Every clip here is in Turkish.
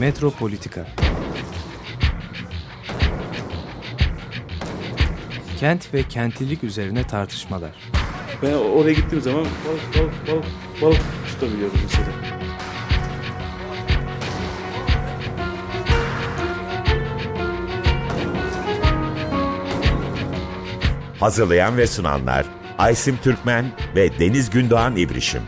Metropolitika Kent ve kentlilik üzerine tartışmalar. Ben oraya gittiğim zaman balık balık balık balık tutabiliyordum mesela. Hazırlayan ve sunanlar Aysim Türkmen ve Deniz Gündoğan İbrişim.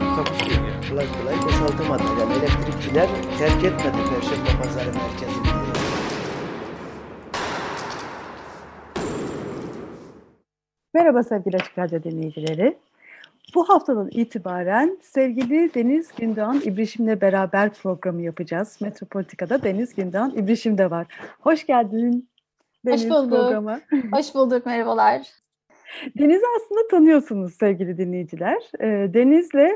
Takusuyor yani. Kolay kolay boşaltamadı. Yani elektrikçiler terk etmedi Perşembe Pazarı merkezini. Merhaba sevgili Açık Radyo dinleyicileri. Bu haftadan itibaren sevgili Deniz Gündoğan İbrişim'le beraber programı yapacağız. Metropolitika'da Deniz Gündoğan İbrişim de var. Hoş geldin Deniz Hoş bulduk. programa. Hoş bulduk, merhabalar. Deniz'i aslında tanıyorsunuz sevgili dinleyiciler. Ee, Deniz'le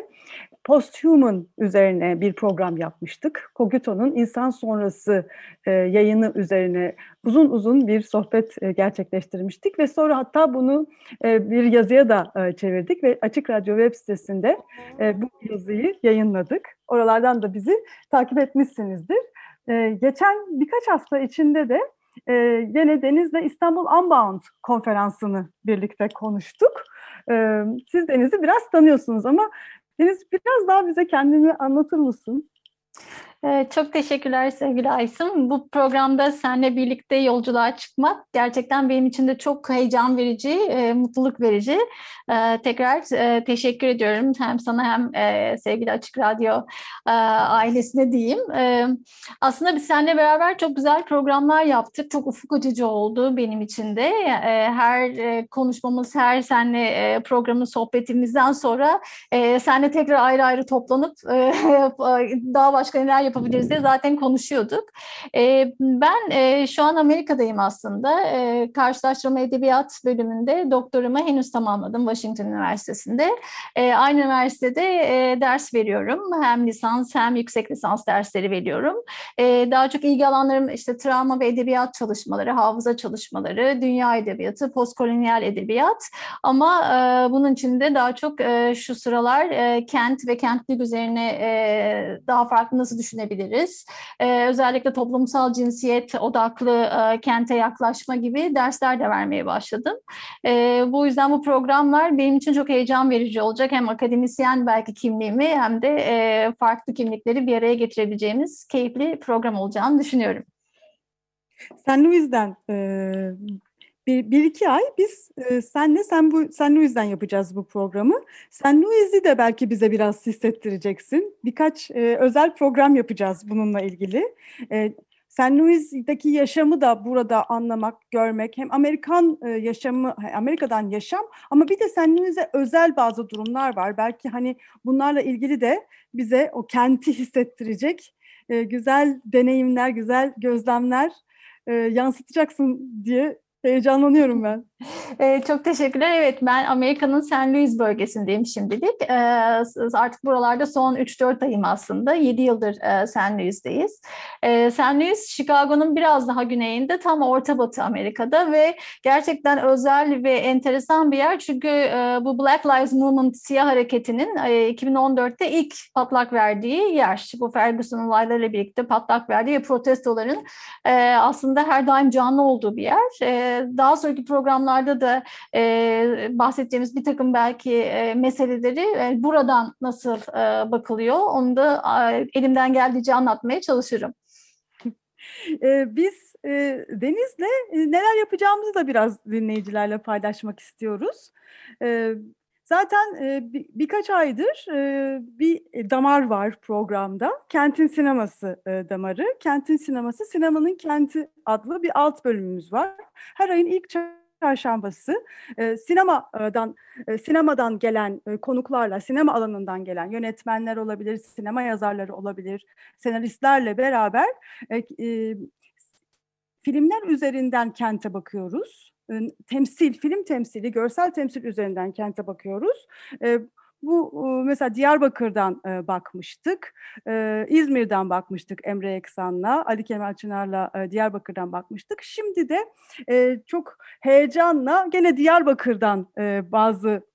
Posthuman üzerine bir program yapmıştık. Kogito'nun insan sonrası e, yayını üzerine uzun uzun bir sohbet e, gerçekleştirmiştik ve sonra hatta bunu e, bir yazıya da e, çevirdik ve Açık Radyo web sitesinde e, bu yazıyı yayınladık. Oralardan da bizi takip etmişsinizdir. E, geçen birkaç hafta içinde de e, gene Deniz'le İstanbul Unbound konferansını birlikte konuştuk. E, siz Deniz'i biraz tanıyorsunuz ama Deniz biraz daha bize kendini anlatır mısın? Ee, Çok teşekkürler sevgili Aysim. Bu programda seninle birlikte yolculuğa çıkmak gerçekten benim için de çok heyecan verici, e, mutluluk verici. Ee, Tekrar e, teşekkür ediyorum hem sana hem e, sevgili Açık Radyo ailesine diyeyim. Aslında biz seninle beraber çok güzel programlar yaptık. Çok ufuk açıcı oldu benim için de. Her konuşmamız, her seninle programın sohbetimizden sonra seninle tekrar ayrı ayrı toplanıp daha başka neler yapabiliriz diye zaten konuşuyorduk. E, ben e, şu an Amerika'dayım aslında. E, karşılaştırma Edebiyat bölümünde doktorumu henüz tamamladım Washington Üniversitesi'nde. E, aynı üniversitede e, ders veriyorum. Hem lisans hem yüksek lisans dersleri veriyorum. Daha çok ilgi alanlarım işte travma ve edebiyat çalışmaları, hafıza çalışmaları, dünya edebiyatı, postkolonyal edebiyat. Ama e, bunun içinde daha çok şu sıralar kent ve kentlik üzerine daha farklı nasıl düşünebiliriz? E, özellikle toplumsal cinsiyet odaklı e, kente yaklaşma gibi dersler de vermeye başladım. E, bu yüzden bu programlar benim için çok heyecan verici olacak. Hem akademisyen belki kimliğimi hem de e, farklı kimlikleri bir araya getirebileceğimiz keyifli program olacağını düşünüyorum. Sen Louis'den e, bir, bir iki ay biz e, senle sen bu sen Louis'den yapacağız bu programı. Sen Louis'i de belki bize biraz hissettireceksin. Birkaç e, özel program yapacağız bununla ilgili. E, Sen Louis'deki yaşamı da burada anlamak, görmek hem Amerikan e, yaşamı, Amerika'dan yaşam ama bir de Sen Louis'e özel bazı durumlar var. Belki hani bunlarla ilgili de bize o kenti hissettirecek e, güzel deneyimler, güzel gözlemler e, yansıtacaksın diye heyecanlanıyorum ben. Ee, çok teşekkürler. Evet ben Amerika'nın St. Louis bölgesindeyim şimdilik. Ee, artık buralarda son 3-4 ayım aslında. 7 yıldır e, St. Louis'teyiz. Ee, St. Louis, Chicago'nun biraz daha güneyinde tam orta batı Amerika'da ve gerçekten özel ve enteresan bir yer. Çünkü e, bu Black Lives Movement siyah hareketinin e, 2014'te ilk patlak verdiği yer. Bu Ferguson olaylarıyla birlikte patlak verdiği ve protestoların e, aslında her daim canlı olduğu bir yer. E, daha sonraki programlarda da e, bahsedeceğimiz bir takım belki e, meseleleri e, buradan nasıl e, bakılıyor onu da e, elimden geldiğince anlatmaya çalışırım. Ee, biz e, Deniz'le e, neler yapacağımızı da biraz dinleyicilerle paylaşmak istiyoruz. Ee, zaten e, bir, birkaç aydır e, bir damar var programda. Kentin Sineması e, damarı. Kentin Sineması, Sinemanın Kenti adlı bir alt bölümümüz var. Her ayın ilk çarşambası e, sinemadan e, sinemadan gelen e, konuklarla, sinema alanından gelen yönetmenler olabilir, sinema yazarları olabilir, senaristlerle beraber e, e, filmler üzerinden kente bakıyoruz. Temsil, film temsili, görsel temsil üzerinden kente bakıyoruz. E, bu mesela Diyarbakır'dan e, bakmıştık, e, İzmir'den bakmıştık Emre Eksan'la, Ali Kemal Çınar'la e, Diyarbakır'dan bakmıştık. Şimdi de e, çok heyecanla gene Diyarbakır'dan e, bazı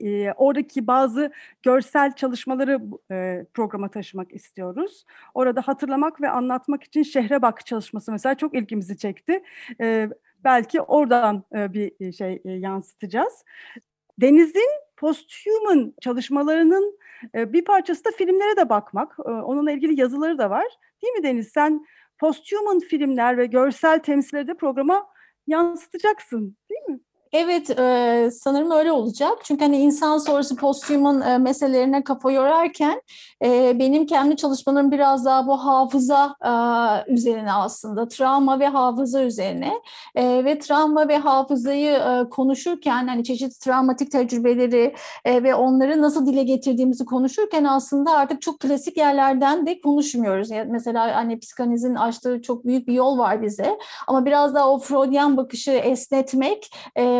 e, oradaki bazı görsel çalışmaları e, programa taşımak istiyoruz. Orada hatırlamak ve anlatmak için şehre bak çalışması mesela çok ilgimizi çekti. E, belki oradan e, bir şey e, yansıtacağız. Deniz'in posthuman çalışmalarının e, bir parçası da filmlere de bakmak. E, onunla ilgili yazıları da var. Değil mi Deniz? Sen posthuman filmler ve görsel temsilleri de programa yansıtacaksın değil mi? Evet, e, sanırım öyle olacak. Çünkü hani insan sonrası posthuman e, meselelerine kafa yorarken e, benim kendi çalışmalarım biraz daha bu hafıza üzerine aslında, travma ve hafıza üzerine ve travma ve hafızayı konuşurken hani çeşitli travmatik tecrübeleri ve onları nasıl dile getirdiğimizi konuşurken aslında artık çok klasik yerlerden de konuşmuyoruz. Mesela hani psikanalizin açtığı çok büyük bir yol var bize ama biraz daha o Freudian bakışı esnetmek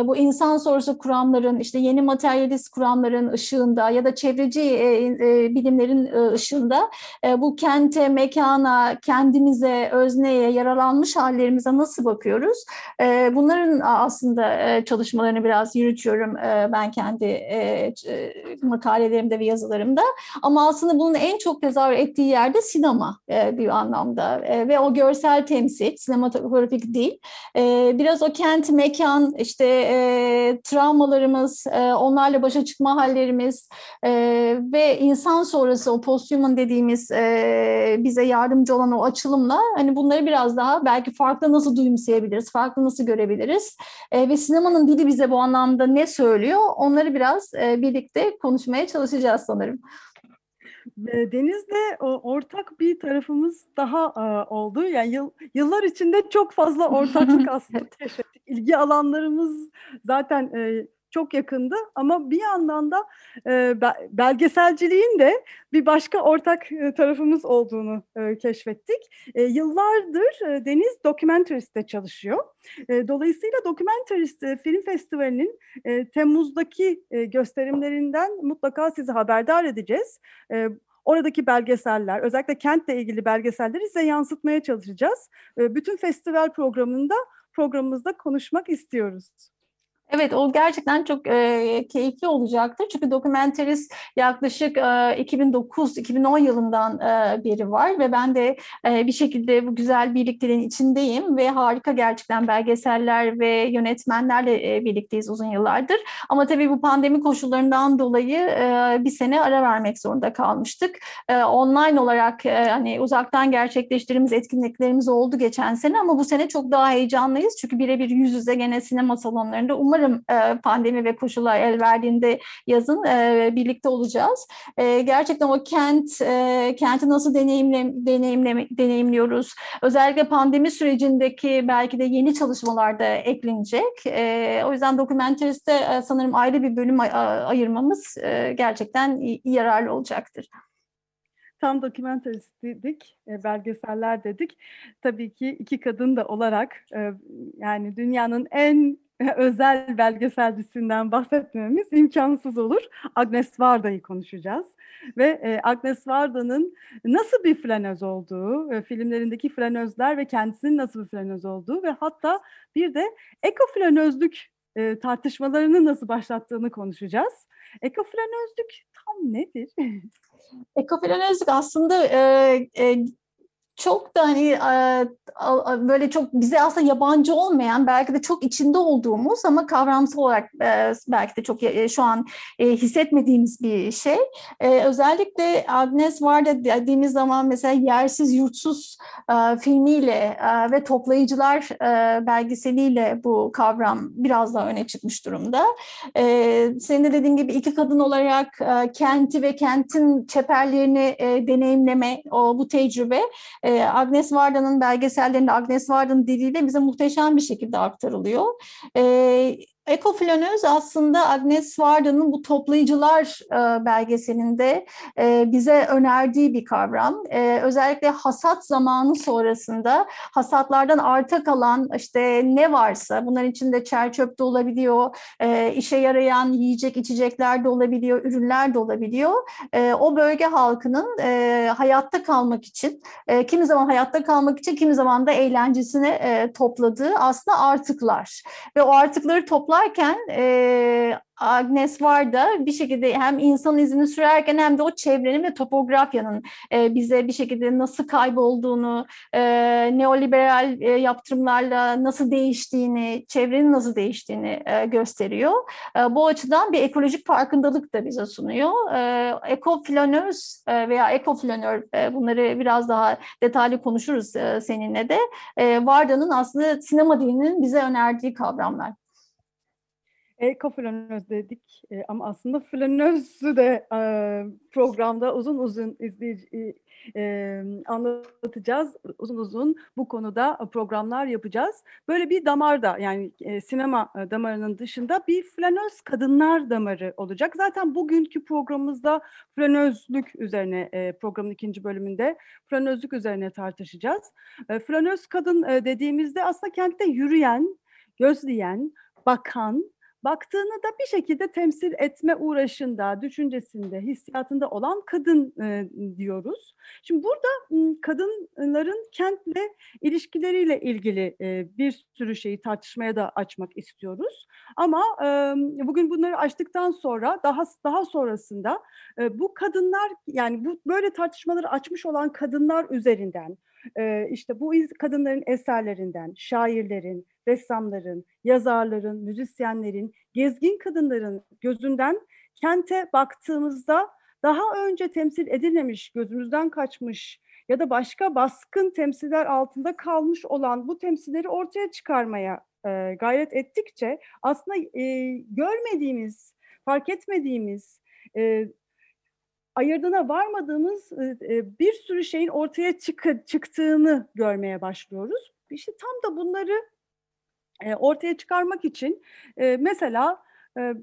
bu insan sonrası kuramların, işte yeni materyalist kuramların ışığında ya da çevreci e, e, bilimlerin e, ışığında e, bu kente, mekana, kendimize, özneye, yaralanmış hallerimize nasıl bakıyoruz? E, bunların aslında e, çalışmalarını biraz yürütüyorum e, ben kendi e, e, makalelerimde ve yazılarımda. Ama aslında bunun en çok tezahür ettiği yerde sinema e, bir anlamda e, ve o görsel temsil, sinematografik değil. E, biraz o kent, mekan, işte e, travmalarımız, e, onlarla başa çıkma hallerimiz e, ve insan sonrası o posthuman dediğimiz e, bize yardımcı olan o açılımla hani bunları biraz daha belki farklı nasıl duyumsayabiliriz, farklı nasıl görebiliriz e, ve sinemanın dili bize bu anlamda ne söylüyor onları biraz e, birlikte konuşmaya çalışacağız sanırım. Deniz'le ortak bir tarafımız daha oldu. Yani yıl, yıllar içinde çok fazla ortaklık aslında keşfettik. İlgi alanlarımız zaten çok yakındı ama bir yandan da e, belgeselciliğin de bir başka ortak e, tarafımız olduğunu e, keşfettik. E, yıllardır e, Deniz Documentary'ste çalışıyor. E, dolayısıyla Documentary'st e, Film Festivali'nin e, Temmuz'daki e, gösterimlerinden mutlaka sizi haberdar edeceğiz. E, oradaki belgeseller, özellikle kentle ilgili belgeselleri size yansıtmaya çalışacağız. E, bütün festival programında programımızda konuşmak istiyoruz. Evet o gerçekten çok e, keyifli olacaktır. Çünkü Documentaries yaklaşık e, 2009-2010 yılından e, beri var ve ben de e, bir şekilde bu güzel birlikteliğin içindeyim ve harika gerçekten belgeseller ve yönetmenlerle e, birlikteyiz uzun yıllardır. Ama tabii bu pandemi koşullarından dolayı e, bir sene ara vermek zorunda kalmıştık. E, online olarak e, hani uzaktan gerçekleştirdiğimiz etkinliklerimiz oldu geçen sene ama bu sene çok daha heyecanlıyız. Çünkü birebir yüz yüze gene sinema salonlarında umarım umarım e, pandemi ve koşullar el verdiğinde yazın e, birlikte olacağız. E, gerçekten o kent, e, kenti nasıl deneyimle, deneyimle, deneyimliyoruz? Özellikle pandemi sürecindeki belki de yeni çalışmalar da eklenecek. O yüzden dokumenteriste sanırım ayrı bir bölüm ayırmamız gerçekten yararlı olacaktır tam dokumentarist dedik, belgeseller dedik. Tabii ki iki kadın da olarak yani dünyanın en özel belgeselcisinden bahsetmemiz imkansız olur. Agnes Varda'yı konuşacağız. Ve e, Agnes Varda'nın nasıl bir flanöz olduğu, e, filmlerindeki flanözler ve kendisinin nasıl bir flanöz olduğu ve hatta bir de ekoflanözlük e, tartışmalarını nasıl başlattığını konuşacağız. Ekoflanözlük tam nedir? Ekoflanözlük aslında e, e, çok da hani böyle çok bize aslında yabancı olmayan belki de çok içinde olduğumuz ama kavramsal olarak belki de çok şu an hissetmediğimiz bir şey. Özellikle Agnes Varda dediğimiz zaman mesela Yersiz Yurtsuz filmiyle ve Toplayıcılar belgeseliyle bu kavram biraz daha öne çıkmış durumda. Senin de dediğin gibi iki kadın olarak kenti ve kentin çeperlerini deneyimleme o bu tecrübe e, Agnes Varda'nın belgesellerinde Agnes Varda'nın diliyle bize muhteşem bir şekilde aktarılıyor. E, Ekoflanöz aslında Agnes Varda'nın bu toplayıcılar e, belgeselinde e, bize önerdiği bir kavram. E, özellikle hasat zamanı sonrasında hasatlardan arta kalan işte ne varsa bunların içinde çer çöp de olabiliyor, işe yarayan yiyecek içecekler de olabiliyor, ürünler de olabiliyor. O bölge halkının hayatta kalmak için, e, kimi zaman hayatta kalmak için, kimi zaman da eğlencesine topladığı aslında artıklar. Ve o artıkları toplar yaparken e, Agnes var da bir şekilde hem insan izini sürerken hem de o çevrenin ve topografyanın e, bize bir şekilde nasıl kaybolduğunu, e, neoliberal e, yaptırımlarla nasıl değiştiğini, çevrenin nasıl değiştiğini e, gösteriyor. E, bu açıdan bir ekolojik farkındalık da bize sunuyor. E, ekoflanöz e, veya ekoflanör e, bunları biraz daha detaylı konuşuruz e, seninle de. E, Varda'nın aslında sinema dilinin bize önerdiği kavramlar. Ekoflanöz dedik e, ama aslında flanözü de e, programda uzun uzun izleyici e, anlatacağız. Uzun uzun bu konuda programlar yapacağız. Böyle bir damar da yani e, sinema damarının dışında bir flanöz kadınlar damarı olacak. Zaten bugünkü programımızda flanözlük üzerine e, programın ikinci bölümünde flanözlük üzerine tartışacağız. E, flanöz kadın e, dediğimizde aslında kentte yürüyen, gözleyen, bakan, baktığını da bir şekilde temsil etme uğraşında, düşüncesinde, hissiyatında olan kadın e, diyoruz. Şimdi burada kadınların kentle ilişkileriyle ilgili e, bir sürü şeyi tartışmaya da açmak istiyoruz. Ama e, bugün bunları açtıktan sonra daha daha sonrasında e, bu kadınlar yani bu böyle tartışmaları açmış olan kadınlar üzerinden işte bu kadınların eserlerinden, şairlerin, ressamların, yazarların, müzisyenlerin, gezgin kadınların gözünden kente baktığımızda daha önce temsil edilmemiş, gözümüzden kaçmış ya da başka baskın temsiller altında kalmış olan bu temsilleri ortaya çıkarmaya gayret ettikçe aslında görmediğimiz, fark etmediğimiz, ayırdığına varmadığımız e, bir sürü şeyin ortaya çık çıktığını görmeye başlıyoruz. İşte tam da bunları e, ortaya çıkarmak için e, mesela e,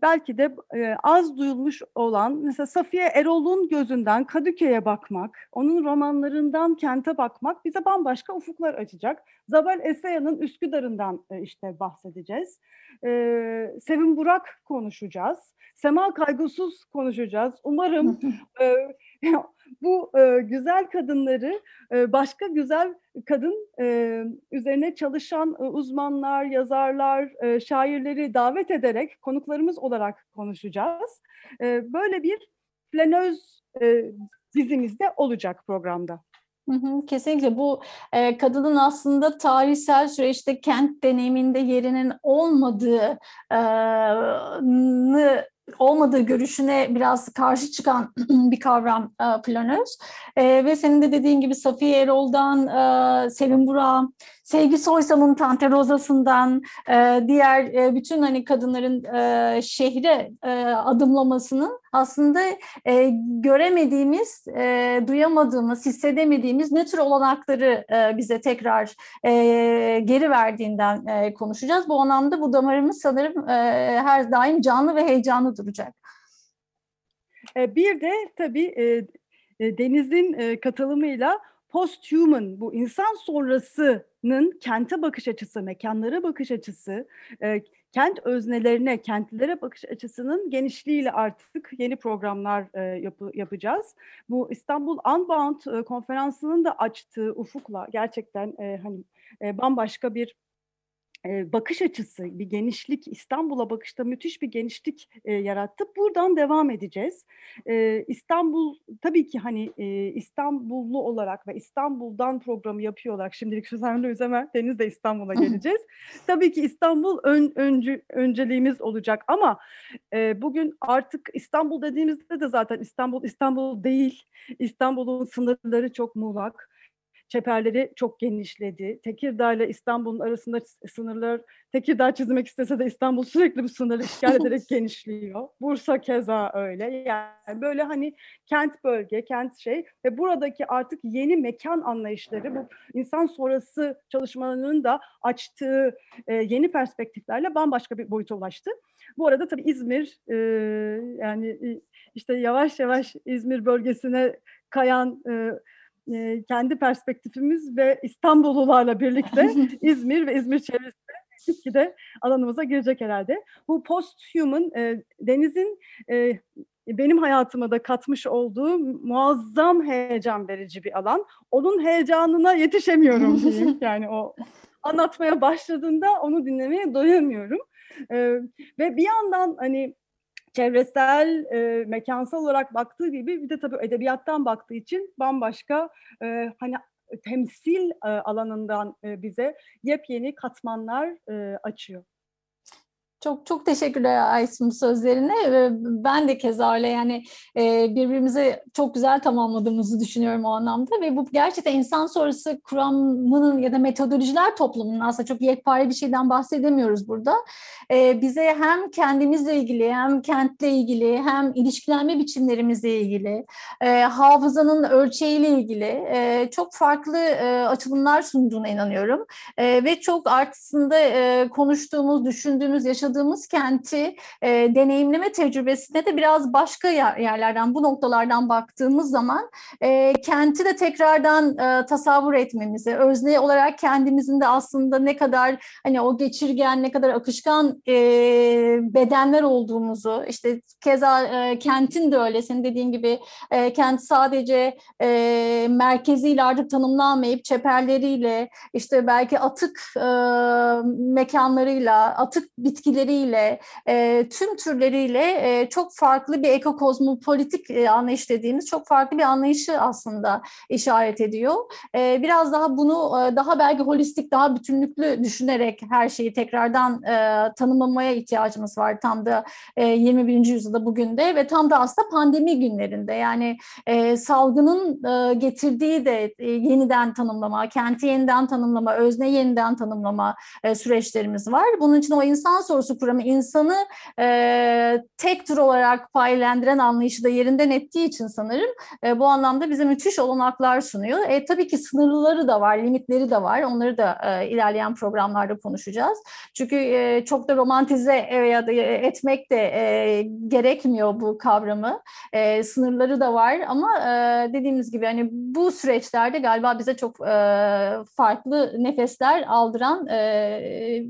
belki de e, az duyulmuş olan mesela Safiye Erol'un gözünden Kadıköy'e bakmak, onun romanlarından kente bakmak bize bambaşka ufuklar açacak. Zabel Esaya'nın Üsküdar'ından e, işte bahsedeceğiz. E, Sevim Burak konuşacağız. Sema Kaygısız konuşacağız. Umarım e, bu e, güzel kadınları e, başka güzel kadın e, üzerine çalışan e, uzmanlar, yazarlar, e, şairleri davet ederek konuklarımız olarak konuşacağız. E, böyle bir flanöz e, dizimizde olacak programda. kesinlikle bu e, kadının aslında tarihsel süreçte kent deneyiminde yerinin olmadığı e, olmadığı görüşüne biraz karşı çıkan bir kavram e, planöz. E, ve senin de dediğin gibi Safiye Erol'dan, e, Burak'a, Sevgi Soysal'ın Tante Roza'sından, e, diğer e, bütün hani kadınların e, şehre e, adımlamasının aslında e, göremediğimiz, e, duyamadığımız, hissedemediğimiz ne tür olanakları e, bize tekrar e, geri verdiğinden e, konuşacağız. Bu anlamda bu damarımız sanırım e, her daim canlı ve heyecanlı duracak. E, bir de tabii e, e, Deniz'in katılımıyla post-human, bu insan sonrasının kente bakış açısı, mekanlara bakış açısı, kent öznelerine, kentlilere bakış açısının genişliğiyle artık yeni programlar yapı, yapacağız. Bu İstanbul Unbound konferansının da açtığı ufukla gerçekten hani bambaşka bir bakış açısı, bir genişlik, İstanbul'a bakışta müthiş bir genişlik e, yarattı. Buradan devam edeceğiz. E, İstanbul tabii ki hani e, İstanbullu olarak ve İstanbul'dan programı yapıyor olarak şimdilik Süzan'la Üzemer, Deniz de İstanbul'a geleceğiz. tabii ki İstanbul ön, öncü, önceliğimiz olacak ama e, bugün artık İstanbul dediğimizde de zaten İstanbul İstanbul değil. İstanbul'un sınırları çok muğlak çeperleri çok genişledi. Tekirdağ ile İstanbul'un arasında sınırlar, Tekirdağ çizmek istese de İstanbul sürekli bu sınırı işgal ederek genişliyor. Bursa keza öyle. Yani böyle hani kent bölge, kent şey ve buradaki artık yeni mekan anlayışları bu insan sonrası çalışmalarının da açtığı e, yeni perspektiflerle bambaşka bir boyuta ulaştı. Bu arada tabii İzmir e, yani işte yavaş yavaş İzmir bölgesine kayan e, e, kendi perspektifimiz ve İstanbullularla birlikte İzmir ve İzmir çevresinde de alanımıza girecek herhalde. Bu post-human e, Deniz'in e, benim hayatıma da katmış olduğu muazzam heyecan verici bir alan. Onun heyecanına yetişemiyorum diyeyim. Yani o anlatmaya başladığında onu dinlemeye doyamıyorum. E, ve bir yandan hani çevresel, e, mekansal olarak baktığı gibi bir de tabii edebiyattan baktığı için bambaşka e, hani temsil e, alanından e, bize yepyeni katmanlar e, açıyor. Çok çok teşekkürler Aysun sözlerine. Ben de keza öyle yani e, birbirimizi çok güzel tamamladığımızı düşünüyorum o anlamda ve bu gerçekten insan sonrası kuramının ya da metodolojiler toplumunun aslında çok yekpare bir şeyden bahsedemiyoruz burada. E, bize hem kendimizle ilgili hem kentle ilgili hem ilişkilenme biçimlerimizle ilgili e, hafızanın ölçeğiyle ilgili çok farklı açılımlar sunduğuna inanıyorum. Ve çok aslında konuştuğumuz, düşündüğümüz, yaşadığımız yaşadığımız kenti e, deneyimleme tecrübesinde de biraz başka yer, yerlerden, bu noktalardan baktığımız zaman e, kenti de tekrardan e, tasavvur etmemizi, özne olarak kendimizin de aslında ne kadar hani o geçirgen, ne kadar akışkan e, bedenler olduğumuzu, işte keza e, kentin de öyle, senin dediğin gibi e, kent sadece e, merkeziyle artık tanımlanmayıp çeperleriyle, işte belki atık e, mekanlarıyla, atık bitkileri türleriyle, e, tüm türleriyle e, çok farklı bir ekokozmopolitik e, anlayış dediğimiz çok farklı bir anlayışı aslında işaret ediyor. E, biraz daha bunu e, daha belki holistik, daha bütünlüklü düşünerek her şeyi tekrardan e, tanımlamaya ihtiyacımız var tam da e, 21. yüzyılda bugün de ve tam da aslında pandemi günlerinde yani e, salgının e, getirdiği de e, yeniden tanımlama, kenti yeniden tanımlama, özne yeniden tanımlama e, süreçlerimiz var. Bunun için o insan sorusu sorusu kuramı insanı e, tek tür olarak paylendiren anlayışı da yerinden ettiği için sanırım e, bu anlamda bize müthiş olanaklar sunuyor. E, tabii ki sınırlıları da var, limitleri de var. Onları da e, ilerleyen programlarda konuşacağız. Çünkü e, çok da romantize ya da etmek de e, gerekmiyor bu kavramı. E, sınırları da var ama e, dediğimiz gibi hani bu süreçlerde galiba bize çok e, farklı nefesler aldıran e,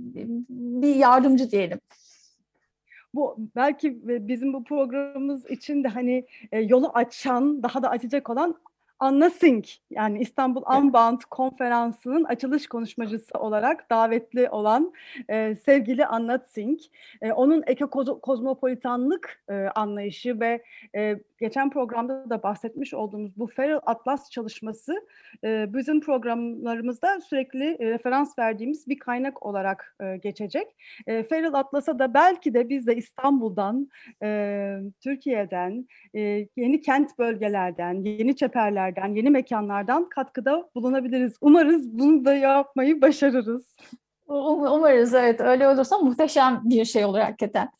bir yardımcı diye diyelim. Bu belki bizim bu programımız için de hani e, yolu açan, daha da açacak olan Anna Singh yani İstanbul Unbound konferansının açılış konuşmacısı olarak davetli olan e, sevgili Anna Singh. E, onun ekokozmopolitanlık e, anlayışı ve e, geçen programda da bahsetmiş olduğumuz bu Feral Atlas çalışması e, bizim programlarımızda sürekli e, referans verdiğimiz bir kaynak olarak e, geçecek. E, Feral Atlas'a da belki de biz de İstanbul'dan, e, Türkiye'den, e, yeni kent bölgelerden, yeni çeperlerden, yeni mekanlardan katkıda bulunabiliriz. Umarız bunu da yapmayı başarırız. Umarız evet öyle olursa muhteşem bir şey olur hakikaten.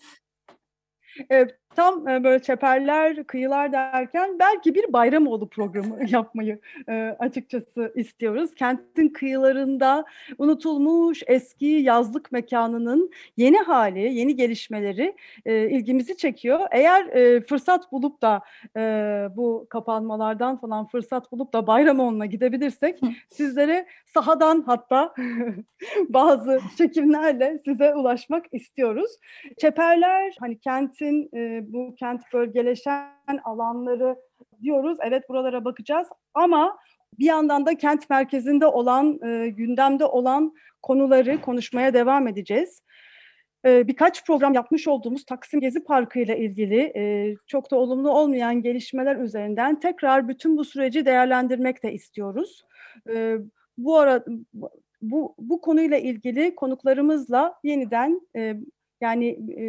Evet, tam e, böyle çeperler, kıyılar derken belki bir Bayramoğlu programı yapmayı e, açıkçası istiyoruz. Kentin kıyılarında unutulmuş eski yazlık mekanının yeni hali, yeni gelişmeleri e, ilgimizi çekiyor. Eğer fırsat bulup da bu kapanmalardan falan fırsat bulup da Bayramoğlu'na gidebilirsek sizlere sahadan hatta bazı çekimlerle size ulaşmak istiyoruz. Çeperler hani kentin bu kent bölgeleşen alanları diyoruz. Evet buralara bakacağız ama bir yandan da kent merkezinde olan, e, gündemde olan konuları konuşmaya devam edeceğiz. E, birkaç program yapmış olduğumuz Taksim Gezi Parkı ile ilgili e, çok da olumlu olmayan gelişmeler üzerinden tekrar bütün bu süreci değerlendirmek de istiyoruz. E, bu ara bu bu konuyla ilgili konuklarımızla yeniden e, yani e,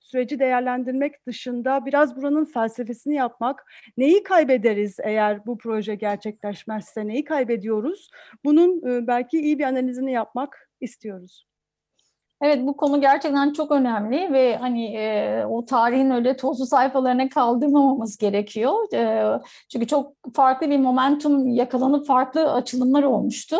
süreci değerlendirmek dışında biraz buranın felsefesini yapmak, neyi kaybederiz eğer bu proje gerçekleşmezse, neyi kaybediyoruz? Bunun e, belki iyi bir analizini yapmak istiyoruz. Evet bu konu gerçekten çok önemli ve hani e, o tarihin öyle tozlu sayfalarına kaldırmamamız gerekiyor. E, çünkü çok farklı bir momentum yakalanıp farklı açılımlar olmuştu.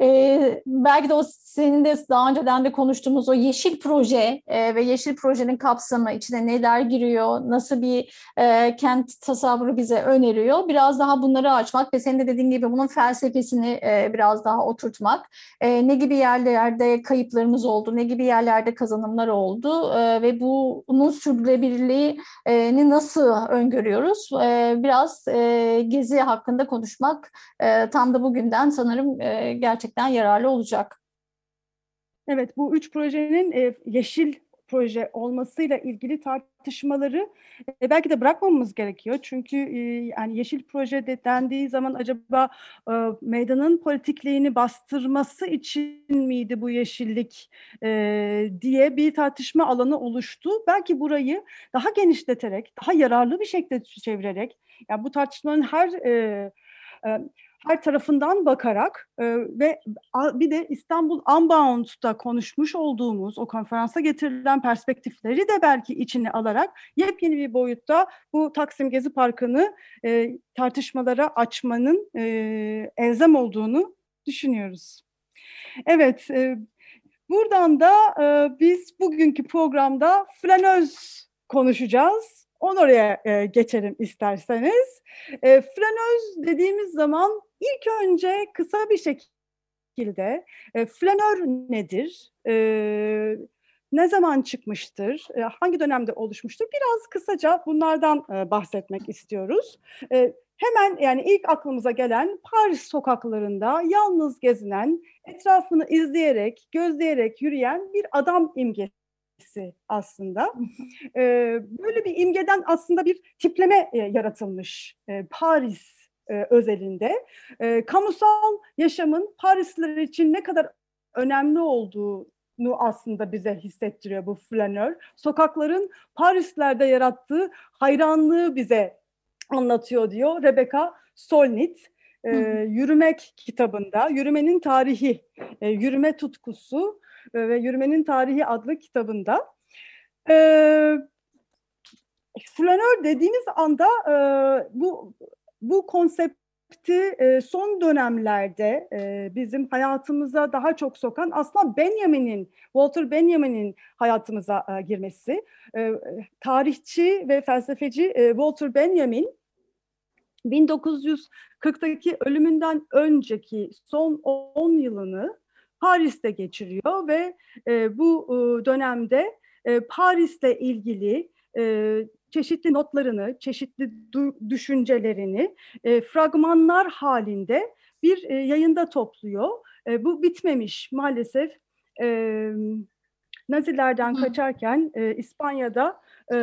E, belki de o senin de daha önceden de konuştuğumuz o yeşil proje e, ve yeşil projenin kapsamı içine neler giriyor, nasıl bir e, kent tasavvuru bize öneriyor. Biraz daha bunları açmak ve senin de dediğin gibi bunun felsefesini e, biraz daha oturtmak. E, ne gibi yerlerde kayıplarımız oldu, ne gibi yerlerde kazanımlar oldu e, ve bu, bunun sürdürülebilirliğini nasıl öngörüyoruz? E, biraz e, gezi hakkında konuşmak e, tam da bugünden sanırım e, gerçekten yararlı olacak. Evet, bu üç projenin e, yeşil proje olmasıyla ilgili tartışmaları e, belki de bırakmamamız gerekiyor. Çünkü e, yani yeşil proje de dendiği zaman acaba e, meydanın politikliğini bastırması için miydi bu yeşillik e, diye bir tartışma alanı oluştu. Belki burayı daha genişleterek, daha yararlı bir şekilde çevirerek, yani bu tartışmanın her e, e, her tarafından bakarak e, ve bir de İstanbul Unbound'da konuşmuş olduğumuz o konferansa getirilen perspektifleri de belki içine alarak yepyeni bir boyutta bu Taksim Gezi Parkı'nı e, tartışmalara açmanın e, elzem olduğunu düşünüyoruz. Evet, e, buradan da e, biz bugünkü programda flanöz konuşacağız. Onu oraya e, geçelim isterseniz. E, flanöz dediğimiz zaman ilk önce kısa bir şekilde e, flanör nedir? E, ne zaman çıkmıştır? E, hangi dönemde oluşmuştur? Biraz kısaca bunlardan e, bahsetmek istiyoruz. E, hemen yani ilk aklımıza gelen Paris sokaklarında yalnız gezinen, etrafını izleyerek, gözleyerek yürüyen bir adam imgesi aslında. Böyle bir imgeden aslında bir tipleme yaratılmış Paris e, özelinde. E, kamusal yaşamın Parisliler için ne kadar önemli olduğunu aslında bize hissettiriyor bu flanör. Sokakların Parislerde yarattığı hayranlığı bize anlatıyor diyor Rebecca Solnit. E, Yürümek kitabında, Yürümenin Tarihi, e, Yürüme Tutkusu ve Yürümenin Tarihi adlı kitabında. E, flanör dediğimiz anda e, bu bu konsepti e, son dönemlerde e, bizim hayatımıza daha çok sokan aslında Benjamin'in, Walter Benjamin'in hayatımıza e, girmesi. Tarihçi ve felsefeci Walter Benjamin 1940'daki ölümünden önceki son 10 yılını Paris'te geçiriyor ve bu dönemde e, Paris'le ilgili çeşitli notlarını, çeşitli düşüncelerini e, fragmanlar halinde bir e, yayında topluyor. E, bu bitmemiş maalesef. E, Nazilerden Hı. kaçarken e, İspanya'da e,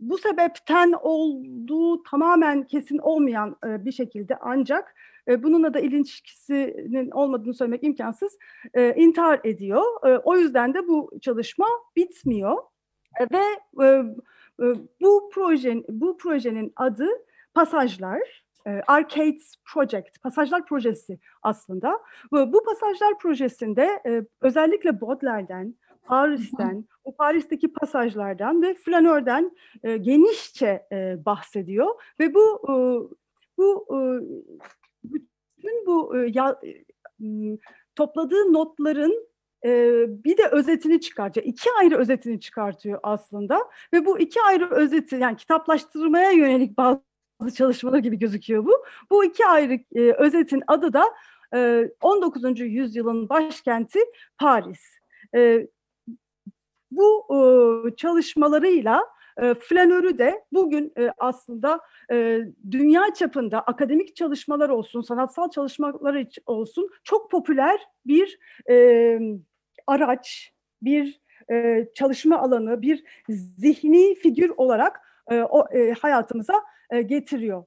bu sebepten olduğu tamamen kesin olmayan e, bir şekilde ancak e, bununla da ilişkisinin olmadığını söylemek imkansız e, intihar ediyor. E, o yüzden de bu çalışma bitmiyor ve e, e, bu projenin bu projenin adı Pasajlar. E, Arcades Project, Pasajlar Projesi aslında. Bu, Pasajlar Projesi'nde e, özellikle Baudelaire'den, Paris'ten, o Paris'teki pasajlardan ve flanörden genişçe bahsediyor ve bu bu bütün bu topladığı notların bir de özetini çıkartıyor. İki ayrı özetini çıkartıyor aslında ve bu iki ayrı özeti yani kitaplaştırmaya yönelik bazı çalışmalar gibi gözüküyor bu. Bu iki ayrı e, özetin adı da e, 19. yüzyılın başkenti Paris. E, bu e, çalışmalarıyla e, flanörü de bugün e, aslında e, dünya çapında akademik çalışmalar olsun, sanatsal çalışmalar olsun çok popüler bir e, araç, bir e, çalışma alanı, bir zihni figür olarak e, o e, hayatımıza e, getiriyor.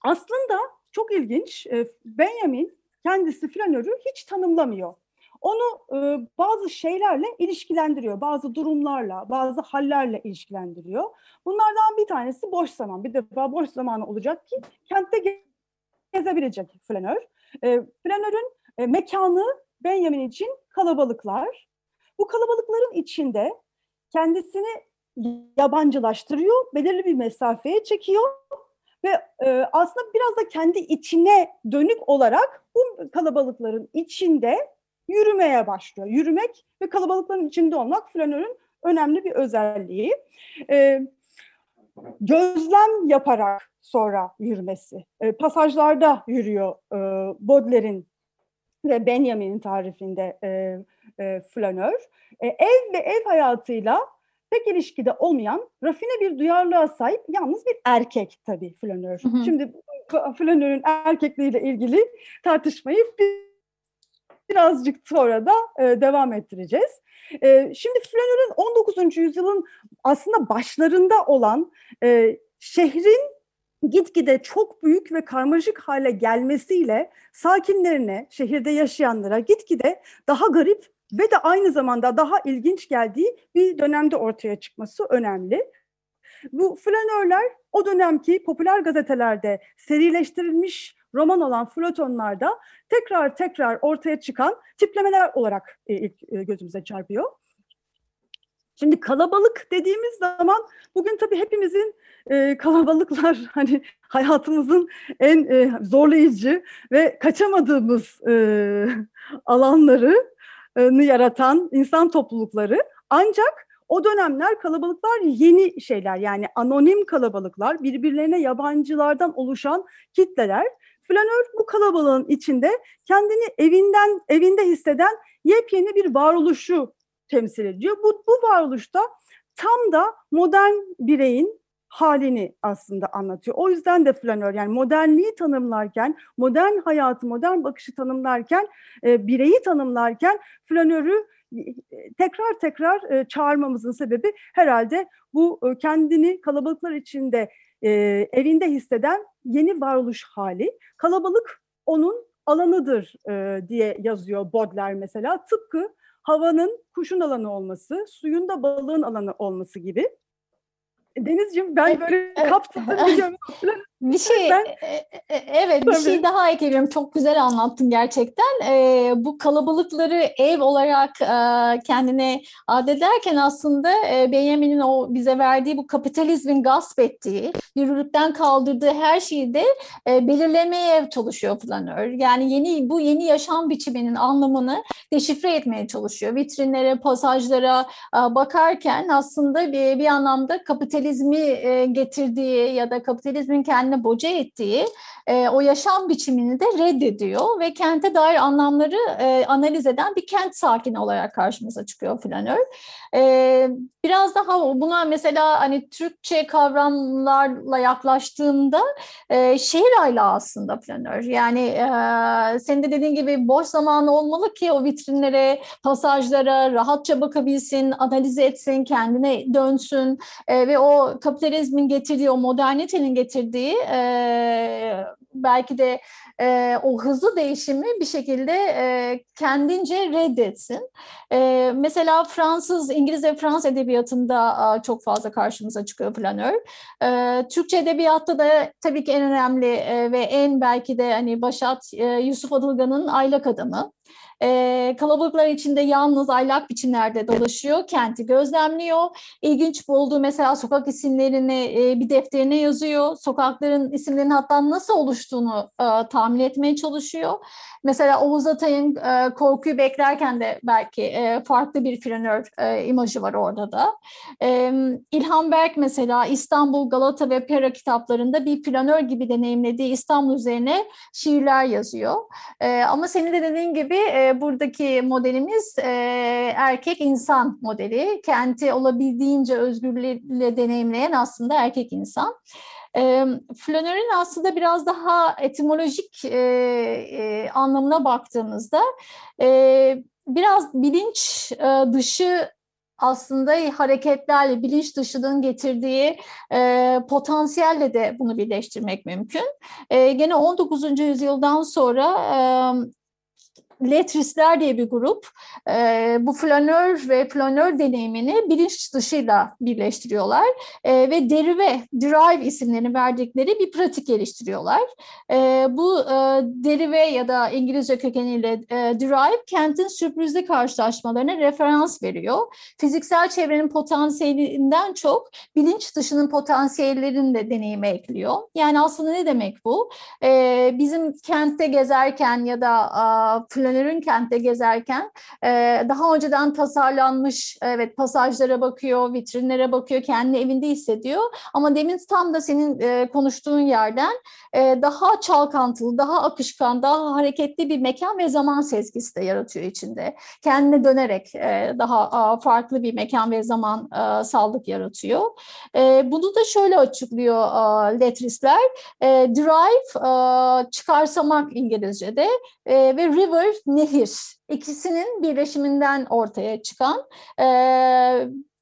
Aslında çok ilginç, e, Benjamin kendisi flanörü hiç tanımlamıyor onu e, bazı şeylerle ilişkilendiriyor, bazı durumlarla, bazı hallerle ilişkilendiriyor. Bunlardan bir tanesi boş zaman. Bir defa boş zamanı olacak ki kentte gezebilecek flanör. E, flanörün e, mekanı Benjamin için kalabalıklar. Bu kalabalıkların içinde kendisini yabancılaştırıyor, belirli bir mesafeye çekiyor ve e, aslında biraz da kendi içine dönük olarak bu kalabalıkların içinde yürümeye başlıyor. Yürümek ve kalabalıkların içinde olmak flanörün önemli bir özelliği. E, gözlem yaparak sonra yürümesi. E, pasajlarda yürüyor e, Baudelaire'in ve Benjamin'in tarifinde e, e, flanör. E, ev ve ev hayatıyla pek ilişkide olmayan rafine bir duyarlılığa sahip yalnız bir erkek tabii flanör. Hı hı. Şimdi flanörün erkekliğiyle ilgili tartışmayı birazcık sonra da e, devam ettireceğiz. E, şimdi flanörün 19. yüzyılın aslında başlarında olan e, şehrin gitgide çok büyük ve karmaşık hale gelmesiyle sakinlerine, şehirde yaşayanlara gitgide daha garip ve de aynı zamanda daha ilginç geldiği bir dönemde ortaya çıkması önemli. Bu flanörler o dönemki popüler gazetelerde serileştirilmiş roman olan Flutonlarda tekrar tekrar ortaya çıkan tiplemeler olarak e, ilk e, gözümüze çarpıyor. Şimdi kalabalık dediğimiz zaman bugün tabii hepimizin e, kalabalıklar hani hayatımızın en e, zorlayıcı ve kaçamadığımız e, alanlarını yaratan insan toplulukları. Ancak o dönemler kalabalıklar yeni şeyler yani anonim kalabalıklar birbirlerine yabancılardan oluşan kitleler. Flanör bu kalabalığın içinde kendini evinden evinde hisseden yepyeni bir varoluşu temsil ediyor. Bu, bu varoluşta tam da modern bireyin halini aslında anlatıyor. O yüzden de flanör yani modernliği tanımlarken, modern hayatı, modern bakışı tanımlarken, e, bireyi tanımlarken flanörü e, tekrar tekrar e, çağırmamızın sebebi herhalde bu e, kendini kalabalıklar içinde e, evinde hisseden yeni varoluş hali. Kalabalık onun alanıdır e, diye yazıyor Baudelaire mesela. Tıpkı havanın kuşun alanı olması, suyun da balığın alanı olması gibi. Denizciğim ben böyle kaptım biliyorum. Bir şey, ben, e, e, evet bir şey daha ekleyelim. Çok güzel anlattın gerçekten. E, bu kalabalıkları ev olarak e, kendine adederken aslında e, Benjamin'in o bize verdiği bu kapitalizmin gasp ettiği, yürürlükten kaldırdığı her şeyi de e, belirlemeye çalışıyor planör. Yani yeni bu yeni yaşam biçiminin anlamını deşifre etmeye çalışıyor. Vitrinlere, pasajlara e, bakarken aslında bir, bir anlamda kapitalizmi e, getirdiği ya da kapitalizmin kendi kendine boca ettiği e, o yaşam biçimini de reddediyor ve kente dair anlamları e, analiz eden bir kent sakini olarak karşımıza çıkıyor flanör. E, biraz daha buna mesela hani Türkçe kavramlarla yaklaştığımda e, şehir ayla aslında flanör. Yani e, senin de dediğin gibi boş zamanı olmalı ki o vitrinlere, pasajlara rahatça bakabilsin, analiz etsin, kendine dönsün e, ve o kapitalizmin getirdiği, o modernitenin getirdiği e, belki de e, o hızlı değişimi bir şekilde e, kendince reddetsin. E, mesela Fransız, İngiliz ve Fransız edebiyatında e, çok fazla karşımıza çıkıyor planör. E, Türkçe edebiyatta da tabii ki en önemli e, ve en belki de hani Başat e, Yusuf Adılgan'ın Aylak Adamı. E, kalabalıklar içinde yalnız aylak biçimlerde dolaşıyor, kenti gözlemliyor. İlginç bulduğu mesela sokak isimlerini e, bir defterine yazıyor. Sokakların isimlerinin hatta nasıl oluştuğunu e, tahmin etmeye çalışıyor. Mesela Oğuz Atay'ın e, Korkuyu Beklerken de belki e, farklı bir flanör e, imajı var orada da. E, İlhan Berk mesela İstanbul, Galata ve Pera kitaplarında bir flanör gibi deneyimlediği İstanbul üzerine şiirler yazıyor. E, ama senin de dediğin gibi e, buradaki modelimiz e, erkek insan modeli. Kenti olabildiğince özgürlüğüyle deneyimleyen aslında erkek insan. E, flanörün aslında biraz daha etimolojik e, e, anlamına baktığımızda e, biraz bilinç e, dışı aslında hareketlerle, bilinç dışının getirdiği e, potansiyelle de bunu birleştirmek mümkün. E, gene 19. yüzyıldan sonra e, Letrisler diye bir grup e, bu flanör ve flanör deneyimini bilinç dışıyla birleştiriyorlar e, ve derive, drive isimlerini verdikleri bir pratik geliştiriyorlar. E, bu e, derive ya da İngilizce kökeniyle e, drive kentin sürprizli karşılaşmalarına referans veriyor. Fiziksel çevrenin potansiyelinden çok bilinç dışının potansiyellerini de deneyime ekliyor. Yani aslında ne demek bu? E, bizim kentte gezerken ya da a, flanörün kentte gezerken daha önceden tasarlanmış evet pasajlara bakıyor, vitrinlere bakıyor, kendi evinde hissediyor. Ama demin tam da senin konuştuğun yerden daha çalkantılı, daha akışkan, daha hareketli bir mekan ve zaman sezgisi de yaratıyor içinde. Kendine dönerek daha farklı bir mekan ve zaman e, yaratıyor. Bunu da şöyle açıklıyor e, Letrisler. Drive çıkarsamak İngilizce'de ve river nehir. İkisinin birleşiminden ortaya çıkan e,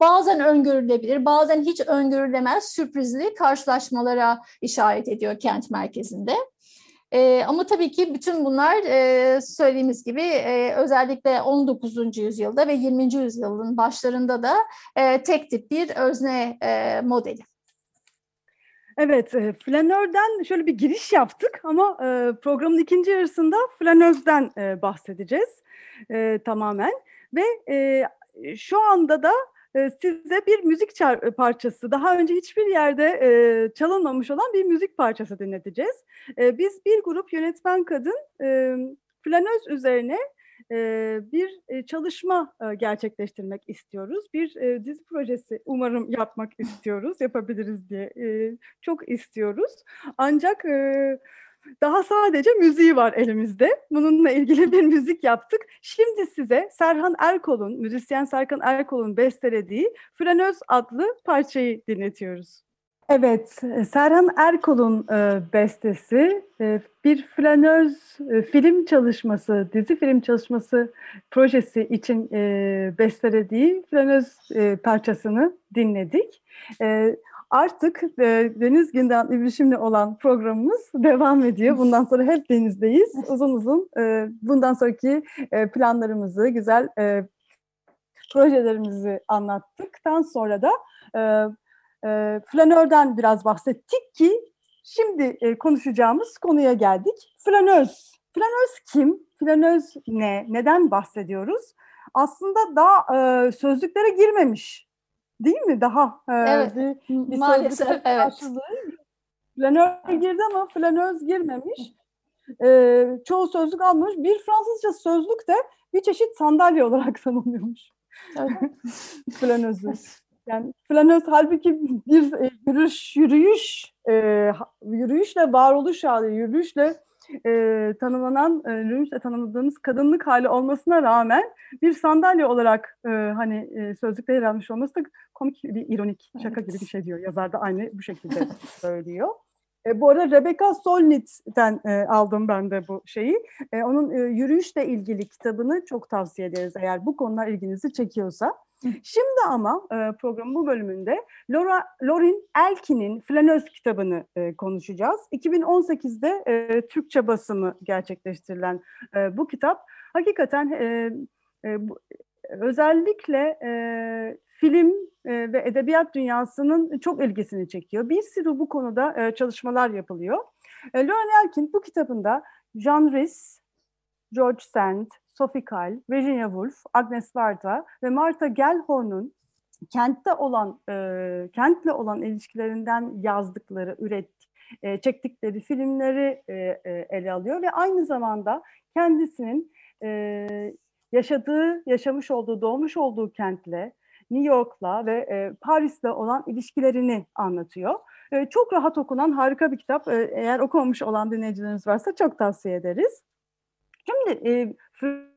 bazen öngörülebilir, bazen hiç öngörülemez sürprizli karşılaşmalara işaret ediyor kent merkezinde. E, ama tabii ki bütün bunlar e, söylediğimiz gibi e, özellikle 19. yüzyılda ve 20. yüzyılın başlarında da e, tek tip bir özne e, modeli. Evet, e, flanörden şöyle bir giriş yaptık ama e, programın ikinci yarısında flanözden e, bahsedeceğiz e, tamamen. Ve e, şu anda da e, size bir müzik çar- parçası, daha önce hiçbir yerde e, çalınmamış olan bir müzik parçası dinleteceğiz. E, biz bir grup yönetmen kadın e, flanöz üzerine bir çalışma gerçekleştirmek istiyoruz. Bir dizi projesi umarım yapmak istiyoruz, yapabiliriz diye çok istiyoruz. Ancak daha sadece müziği var elimizde. Bununla ilgili bir müzik yaptık. Şimdi size Serhan Erkol'un, müzisyen Serkan Erkol'un bestelediği Flanöz adlı parçayı dinletiyoruz. Evet, Serhan Erkol'un e, bestesi e, bir flanöz e, film çalışması, dizi film çalışması projesi için e, bestelediği flanöz parçasını dinledik. Artık Deniz Gündoğan İbrişim'le olan programımız devam ediyor. Bundan sonra hep denizdeyiz. Uzun uzun bundan sonraki planlarımızı, güzel projelerimizi anlattıktan sonra da... e, flanörden biraz bahsettik ki şimdi e, konuşacağımız konuya geldik. Flanöz. Flanöz kim? Flanöz ne? Neden bahsediyoruz? Aslında daha e, sözlüklere girmemiş. Değil mi? Daha e, evet, bir, bir maalesef evet. Flanör girdi ama flanöz girmemiş. E, çoğu sözlük almış. Bir Fransızca sözlük de bir çeşit sandalye olarak tanımlıyormuş. Evet. Flanözü. Yani flanöz halbuki bir e, yürüyüş, yürüyüş, e, yürüyüşle varoluş hali, yürüyüşle e, tanımlanan, e, yürüyüşle tanımladığımız kadınlık hali olmasına rağmen bir sandalye olarak e, hani e, sözlükte yer almış olması da komik bir ironik şaka evet. gibi bir şey diyor. Yazar da aynı bu şekilde söylüyor. E, bu arada Rebecca Solnit'ten e, aldım ben de bu şeyi. E, onun e, yürüyüşle ilgili kitabını çok tavsiye ederiz eğer bu konular ilginizi çekiyorsa. Şimdi ama e, programın bu bölümünde Laura, Lorin Elkin'in Flanöz kitabını e, konuşacağız. 2018'de e, Türkçe basımı gerçekleştirilen e, bu kitap hakikaten e, e, bu, özellikle e, film e, ve edebiyat dünyasının çok ilgisini çekiyor. Bir sürü bu konuda e, çalışmalar yapılıyor. E, Lauren Elkin bu kitabında Jean Rhys, George Sand, Sophie Kahl, Virginia Woolf, Agnes Varda ve Martha Gellhorn'un kentte olan e, kentle olan ilişkilerinden yazdıkları, üret, e, çektikleri filmleri e, e, ele alıyor ve aynı zamanda kendisinin e, yaşadığı, yaşamış olduğu, doğmuş olduğu kentle, New York'la ve e, Paris'le olan ilişkilerini anlatıyor. E, çok rahat okunan harika bir kitap. E, eğer okumamış olan dinleyicileriniz varsa çok tavsiye ederiz. Şimdi e,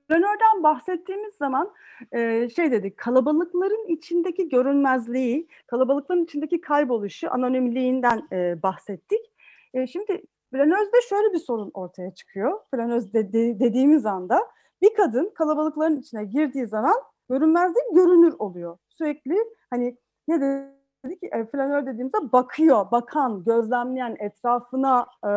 Flanör'den bahsettiğimiz zaman e, şey dedik, kalabalıkların içindeki görünmezliği, kalabalıkların içindeki kayboluşu, anonimliğinden e, bahsettik. E, şimdi Flanöz'de şöyle bir sorun ortaya çıkıyor. Flanöz de, de, dediğimiz anda bir kadın kalabalıkların içine girdiği zaman görünmez değil, görünür oluyor. Sürekli hani ne dedik, e, flanör dediğimizde bakıyor, bakan, gözlemleyen, etrafına e,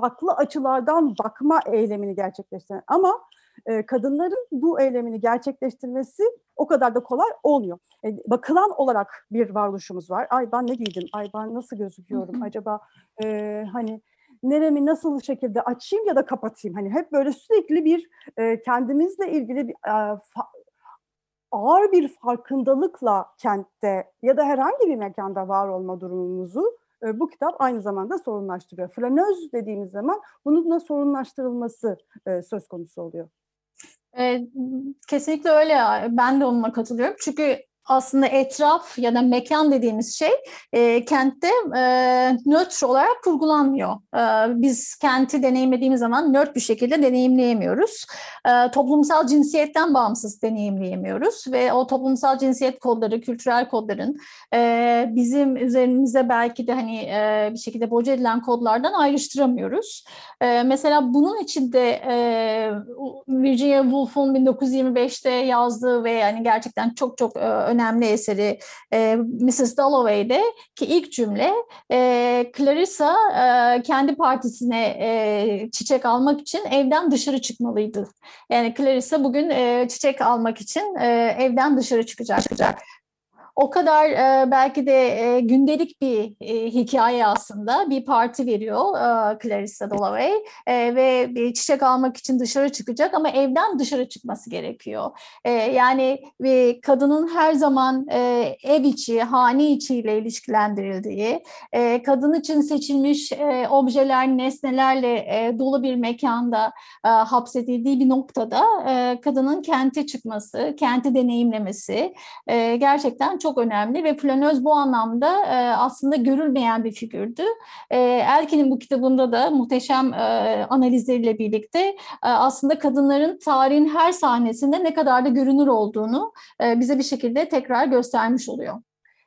farklı açılardan bakma eylemini gerçekleştiren ama e, kadınların bu eylemini gerçekleştirmesi o kadar da kolay olmuyor. E, bakılan olarak bir varoluşumuz var. Ay ben ne giydim? Ay ben nasıl gözüküyorum? Acaba e, hani neremi nasıl şekilde açayım ya da kapatayım? Hani hep böyle sürekli bir e, kendimizle ilgili bir e, ağır bir farkındalıkla kentte ya da herhangi bir mekanda var olma durumumuzu e, bu kitap aynı zamanda sorunlaştırıyor. Flanöz dediğimiz zaman bununla sorunlaştırılması e, söz konusu oluyor. E, kesinlikle öyle. Ben de onunla katılıyorum. Çünkü aslında etraf ya da mekan dediğimiz şey e, kentte e, nötr olarak kurgulanmıyor. E, biz kenti deneyimlediğimiz zaman nötr bir şekilde deneyimleyemiyoruz. E, toplumsal cinsiyetten bağımsız deneyimleyemiyoruz ve o toplumsal cinsiyet kodları, kültürel kodların e, bizim üzerimize belki de hani e, bir şekilde boca edilen kodlardan ayrıştıramıyoruz. E, mesela bunun için de e, Virginia Woolf'un 1925'te yazdığı ve yani gerçekten çok çok e, önemli eseri e, Mrs. Dalloway'de ki ilk cümle e, Clarissa e, kendi partisine e, çiçek almak için evden dışarı çıkmalıydı. Yani Clarissa bugün e, çiçek almak için e, evden dışarı çıkacak. çıkacak o kadar e, belki de e, gündelik bir e, hikaye aslında. Bir parti veriyor e, Clarissa Dalloway e, ve bir çiçek almak için dışarı çıkacak ama evden dışarı çıkması gerekiyor. E, yani bir kadının her zaman e, ev içi, hane içiyle ilişkilendirildiği, e, kadın için seçilmiş e, objeler, nesnelerle e, dolu bir mekanda e, hapsedildiği bir noktada e, kadının kente çıkması, kenti deneyimlemesi e, gerçekten çok önemli ve Planöz bu anlamda e, aslında görülmeyen bir figürdü. E, Elkin'in bu kitabında da muhteşem e, analizleriyle birlikte e, aslında kadınların tarihin her sahnesinde ne kadar da görünür olduğunu e, bize bir şekilde tekrar göstermiş oluyor.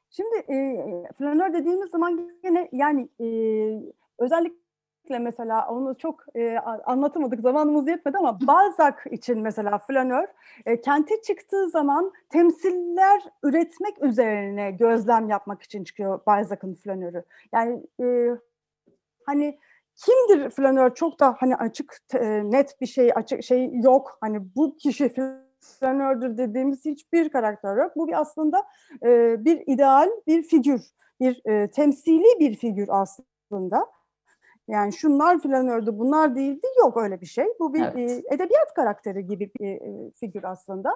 Şimdi e, flanör dediğimiz zaman yine yani e, özellikle mesela onu çok e, anlatamadık zamanımız yetmedi ama Balzac için mesela flanör e, kente çıktığı zaman temsiller üretmek üzerine gözlem yapmak için çıkıyor Balzac'ın flanörü. Yani e, hani kimdir flanör çok da hani açık e, net bir şey açık şey yok. Hani bu kişi flanördür dediğimiz hiçbir karakter yok. Bu bir aslında e, bir ideal, bir figür, bir e, temsili bir figür aslında. Yani şunlar flanördü, bunlar değildi. Yok öyle bir şey. Bu bir evet. e, edebiyat karakteri gibi bir e, figür aslında.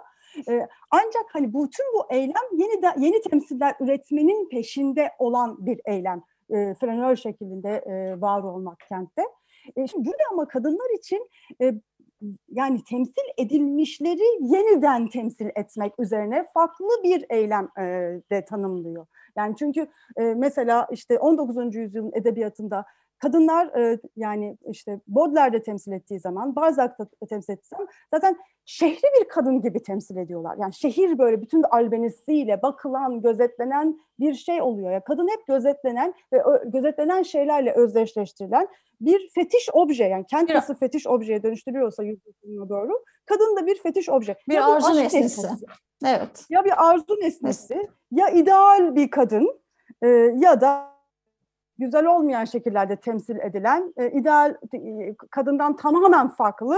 E, ancak hani bütün bu eylem yeni de, yeni temsiller üretmenin peşinde olan bir eylem. E, flanör şeklinde e, var olmak kentte. E, şimdi burada ama kadınlar için e, yani temsil edilmişleri yeniden temsil etmek üzerine farklı bir eylem e, de tanımlıyor. Yani çünkü e, mesela işte 19. yüzyılın edebiyatında kadınlar e, yani işte Baudelaire'de temsil ettiği zaman, Balzac'ta temsil ettiği zaman zaten şehri bir kadın gibi temsil ediyorlar. Yani şehir böyle bütün albenisiyle bakılan, gözetlenen bir şey oluyor. Ya kadın hep gözetlenen ve gözetlenen şeylerle özdeşleştirilen bir fetiş obje. Yani kent nasıl fetiş objeye dönüştürüyorsa yüzyılına doğru, kadın da bir fetiş obje. Bir ya arzu nesnesi. nesnesi. Evet. Ya bir arzu nesnesi, evet. ya ideal bir kadın e, ya da güzel olmayan şekillerde temsil edilen, e, ideal e, kadından tamamen farklı,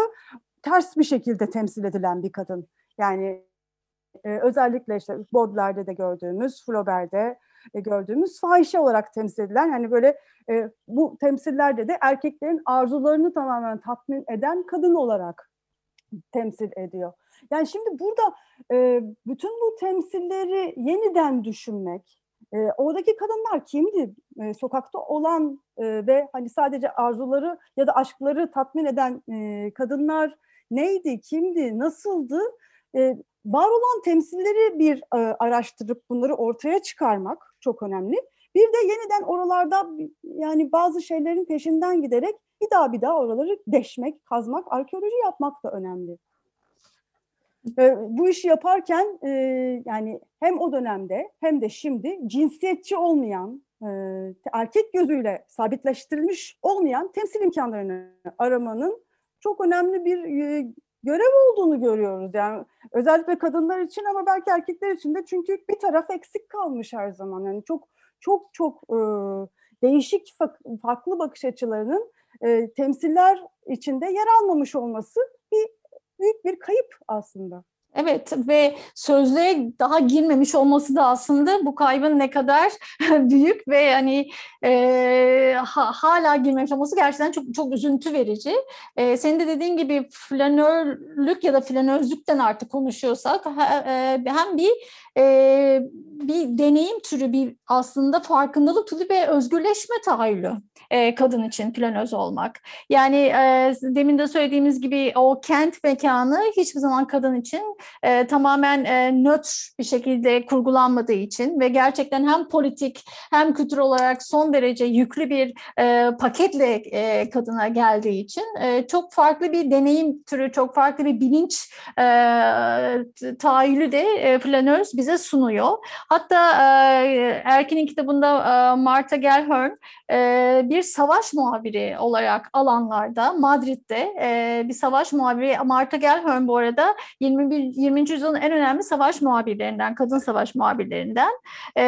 ters bir şekilde temsil edilen bir kadın. Yani e, özellikle işte Baudelaire'de de gördüğümüz, Flaubert'de e, gördüğümüz fahişe olarak temsil edilen hani böyle e, bu temsillerde de erkeklerin arzularını tamamen tatmin eden kadın olarak temsil ediyor. Yani şimdi burada e, bütün bu temsilleri yeniden düşünmek, e, oradaki kadınlar kimdi? E, sokakta olan e, ve hani sadece arzuları ya da aşkları tatmin eden e, kadınlar neydi, kimdi, nasıldı? E, var olan temsilleri bir e, araştırıp bunları ortaya çıkarmak çok önemli. Bir de yeniden oralarda yani bazı şeylerin peşinden giderek bir daha bir daha oraları deşmek, kazmak, arkeoloji yapmak da önemli. E, bu işi yaparken e, yani hem o dönemde hem de şimdi cinsiyetçi olmayan, e, erkek gözüyle sabitleştirilmiş olmayan temsil imkanlarını aramanın çok önemli bir e, görev olduğunu görüyoruz. Yani özellikle kadınlar için ama belki erkekler için de çünkü bir taraf eksik kalmış her zaman. Yani çok çok çok değişik farklı bakış açılarının temsiller içinde yer almamış olması büyük bir kayıp aslında. Evet ve sözlüğe daha girmemiş olması da aslında bu kaybın ne kadar büyük ve hani e, ha, hala girmemiş olması gerçekten çok çok üzüntü verici. E, senin de dediğin gibi flanörlük ya da flanözlükten artık konuşuyorsak e, hem bir e, bir deneyim türü bir aslında farkındalık türü ve özgürleşme tahayyülü. e, kadın için planöz olmak. Yani e, demin de söylediğimiz gibi o kent mekanı hiçbir zaman kadın için e, tamamen e, nötr bir şekilde kurgulanmadığı için ve gerçekten hem politik hem kültür olarak son derece yüklü bir e, paketle e, kadına geldiği için e, çok farklı bir deneyim türü, çok farklı bir bilinç e, tahayyülü de e, flanöz bize sunuyor. Hatta e, Erkin'in kitabında e, Marta Gellhorn e, bir savaş muhabiri olarak alanlarda Madrid'de e, bir savaş muhabiri Marta Gellhorn bu arada 21 20. yüzyılın en önemli savaş muhabirlerinden, kadın savaş muhabirlerinden e,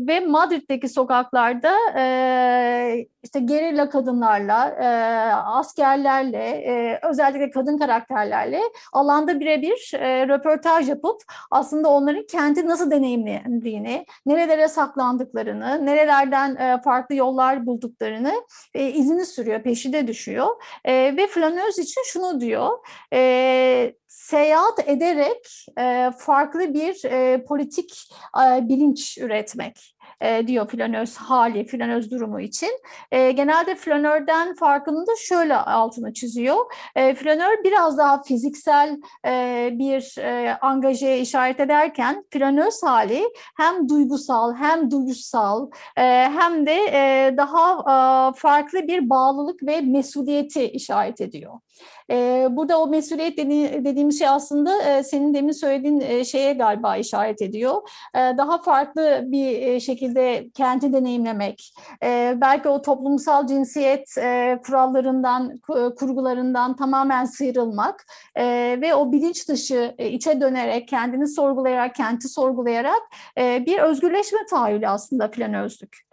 ve Madrid'deki sokaklarda e, işte gerilla kadınlarla, e, askerlerle, e, özellikle kadın karakterlerle alanda birebir e, röportaj yapıp aslında onların kenti nasıl deneyimlediğini, nerelere saklandıklarını, nerelerden e, farklı yollar bulduklarını e, izini sürüyor, peşinde düşüyor. E, ve flanöz için şunu diyor, seyahat ederek farklı bir politik bilinç üretmek e, diyor flanöz hali, flanöz durumu için. E, genelde flanörden farkını da şöyle altını çiziyor. E, flanör biraz daha fiziksel e, bir e, angajeye işaret ederken flanöz hali hem duygusal hem duyusal e, hem de e, daha e, farklı bir bağlılık ve mesuliyeti işaret ediyor. E, burada o mesuliyet dedi, dediğimiz şey aslında e, senin demin söylediğin e, şeye galiba işaret ediyor. Daha farklı bir e, şekilde kenti deneyimlemek, e, belki o toplumsal cinsiyet e, kurallarından, kurgularından tamamen sıyrılmak e, ve o bilinç dışı e, içe dönerek, kendini sorgulayarak, kenti sorgulayarak e, bir özgürleşme tahayyülü aslında flanözlük.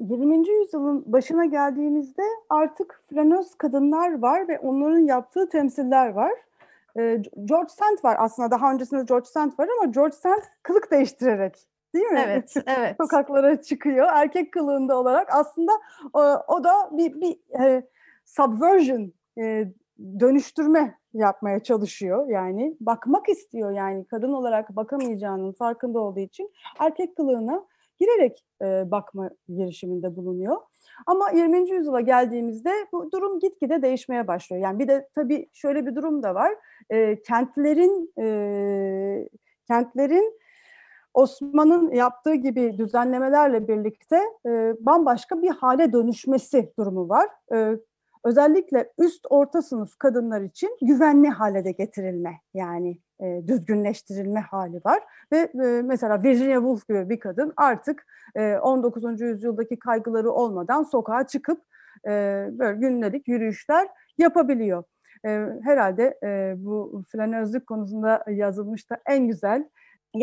20. yüzyılın başına geldiğimizde artık flanöz kadınlar var ve onların yaptığı temsiller var. Ee, George Sand var aslında daha öncesinde George Sand var ama George Sand kılık değiştirerek değil mi? Evet, evet. Sokaklara çıkıyor erkek kılığında olarak aslında o, o da bir, bir e, subversion e, dönüştürme yapmaya çalışıyor yani bakmak istiyor yani kadın olarak bakamayacağının farkında olduğu için erkek kılığına girerek e, bakma girişiminde bulunuyor. Ama 20. yüzyıla geldiğimizde bu durum gitgide değişmeye başlıyor. Yani bir de tabii şöyle bir durum da var. E, kentlerin e, kentlerin Osman'ın yaptığı gibi düzenlemelerle birlikte e, bambaşka bir hale dönüşmesi durumu var. E, özellikle üst orta sınıf kadınlar için güvenli hale de getirilme yani e, düzgünleştirilme hali var. Ve e, mesela Virginia Woolf gibi bir kadın artık e, 19. yüzyıldaki kaygıları olmadan sokağa çıkıp e, böyle günlük yürüyüşler yapabiliyor. E, herhalde e, bu flanözlük konusunda yazılmış da en güzel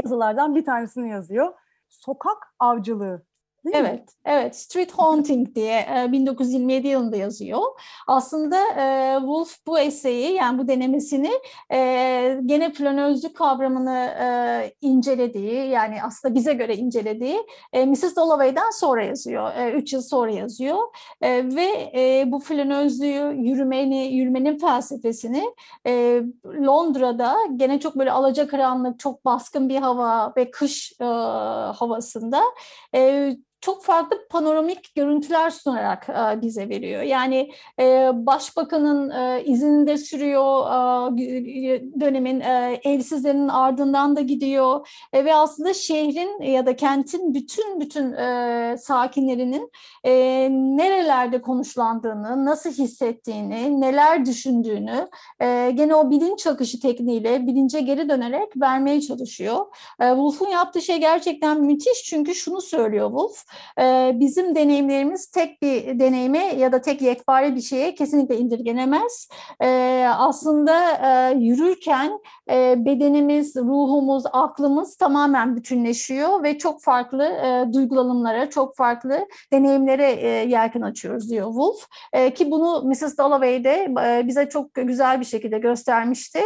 yazılardan bir tanesini yazıyor. Sokak avcılığı Değil evet, mi? evet. Street Haunting diye e, 1927 yılında yazıyor. Aslında e, Wolf bu eseyi yani bu denemesini e, gene planözlük kavramını e, incelediği yani aslında bize göre incelediği e, Mrs. Dalloway'den sonra yazıyor. E, üç yıl sonra yazıyor. E, ve e, bu flanözlüğü yürümeni, yürümenin felsefesini e, Londra'da gene çok böyle alacakaranlık, çok baskın bir hava ve kış e, havasında e, çok farklı panoramik görüntüler sunarak e, bize veriyor. Yani e, başbakanın e, izinde sürüyor, e, dönemin e, evsizlerin ardından da gidiyor e, ve aslında şehrin ya da kentin bütün bütün e, sakinlerinin e, nerelerde konuşlandığını, nasıl hissettiğini, neler düşündüğünü e, gene o bilinç akışı tekniğiyle bilince geri dönerek vermeye çalışıyor. E, Wolf'un yaptığı şey gerçekten müthiş çünkü şunu söylüyor Wolf, e, bizim deneyimlerimiz tek bir deneyime ya da tek yekpare bir şeye kesinlikle indirgenemez. E, aslında e, yürürken e, bedenimiz, ruhumuz, aklımız tamamen bütünleşiyor ve çok farklı e, duygulanımlara, çok farklı deneyimlere e, yelken açıyoruz diyor Wolf. E, ki bunu Mrs. Dalloway de e, bize çok güzel bir şekilde göstermişti.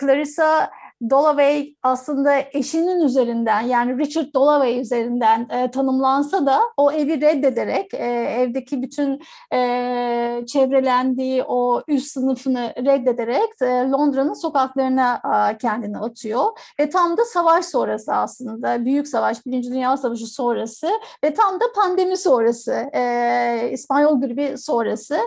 Clarissa Dalloway aslında eşinin üzerinden yani Richard Dalloway üzerinden e, tanımlansa da o evi reddederek e, evdeki bütün e, çevrelendiği o üst sınıfını reddederek e, Londra'nın sokaklarına e, kendini atıyor. Ve tam da savaş sonrası aslında büyük savaş Birinci Dünya Savaşı sonrası ve tam da pandemi sonrası e, İspanyol gribi sonrası.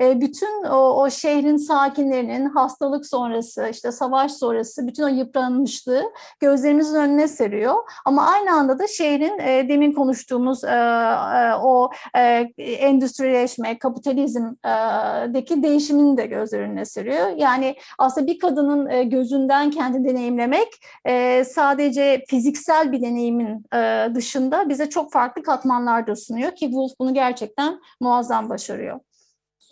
E, bütün o, o şehrin sakinlerinin hastalık sonrası işte savaş sonrası bütün o yıpranmışlığı gözlerimizin önüne seriyor. Ama aynı anda da şehrin e, demin konuştuğumuz e, e, o e, endüstrileşme, kapitalizmdeki e, değişimini de göz önüne seriyor. Yani aslında bir kadının e, gözünden kendi deneyimlemek e, sadece fiziksel bir deneyimin e, dışında bize çok farklı katmanlar da sunuyor ki Woolf bunu gerçekten muazzam başarıyor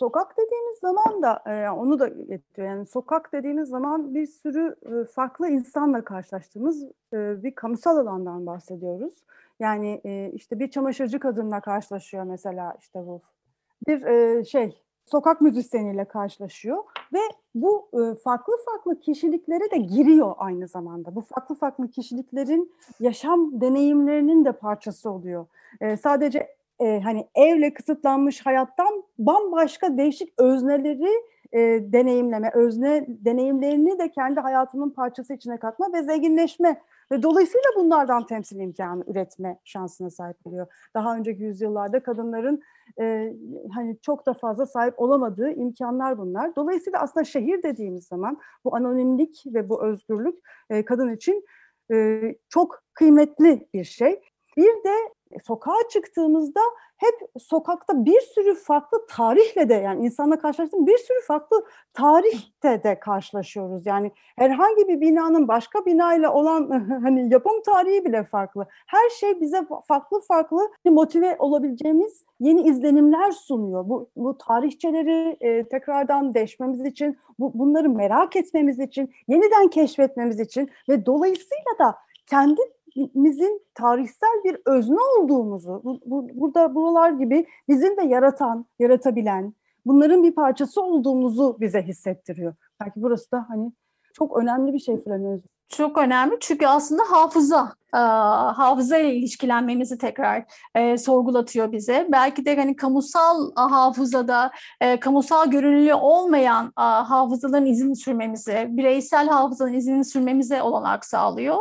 sokak dediğimiz zaman da e, onu da getiriyor. Yani sokak dediğimiz zaman bir sürü e, farklı insanla karşılaştığımız e, bir kamusal alandan bahsediyoruz. Yani e, işte bir çamaşırcı kadınla karşılaşıyor mesela işte Wolf. Bir e, şey sokak müzisyeniyle karşılaşıyor ve bu e, farklı farklı kişiliklere de giriyor aynı zamanda. Bu farklı farklı kişiliklerin yaşam deneyimlerinin de parçası oluyor. E, sadece e, hani evle kısıtlanmış hayattan bambaşka değişik özneleri e, deneyimleme, özne deneyimlerini de kendi hayatının parçası içine katma ve zenginleşme ve dolayısıyla bunlardan temsil imkanı üretme şansına sahip oluyor. Daha önceki yüzyıllarda kadınların e, hani çok da fazla sahip olamadığı imkanlar bunlar. Dolayısıyla aslında şehir dediğimiz zaman bu anonimlik ve bu özgürlük e, kadın için e, çok kıymetli bir şey. Bir de sokağa çıktığımızda hep sokakta bir sürü farklı tarihle de yani insanla karşılaştığımız bir sürü farklı tarihte de karşılaşıyoruz. Yani herhangi bir binanın başka binayla olan hani yapım tarihi bile farklı. Her şey bize farklı farklı motive olabileceğimiz yeni izlenimler sunuyor. Bu, bu tarihçeleri e, tekrardan deşmemiz için, bu, bunları merak etmemiz için, yeniden keşfetmemiz için ve dolayısıyla da kendi kendimizin tarihsel bir özne olduğumuzu, bu, bu, burada buralar gibi bizim de yaratan, yaratabilen, bunların bir parçası olduğumuzu bize hissettiriyor. Belki burası da hani çok önemli bir şey Flanöz. Çok önemli çünkü aslında hafıza hafıza ile ilişkilenmemizi tekrar e, sorgulatıyor bize. Belki de hani kamusal hafızada e, kamusal görünürlüğü olmayan e, hafızaların izini sürmemize, bireysel hafızanın izini sürmemize olanak sağlıyor.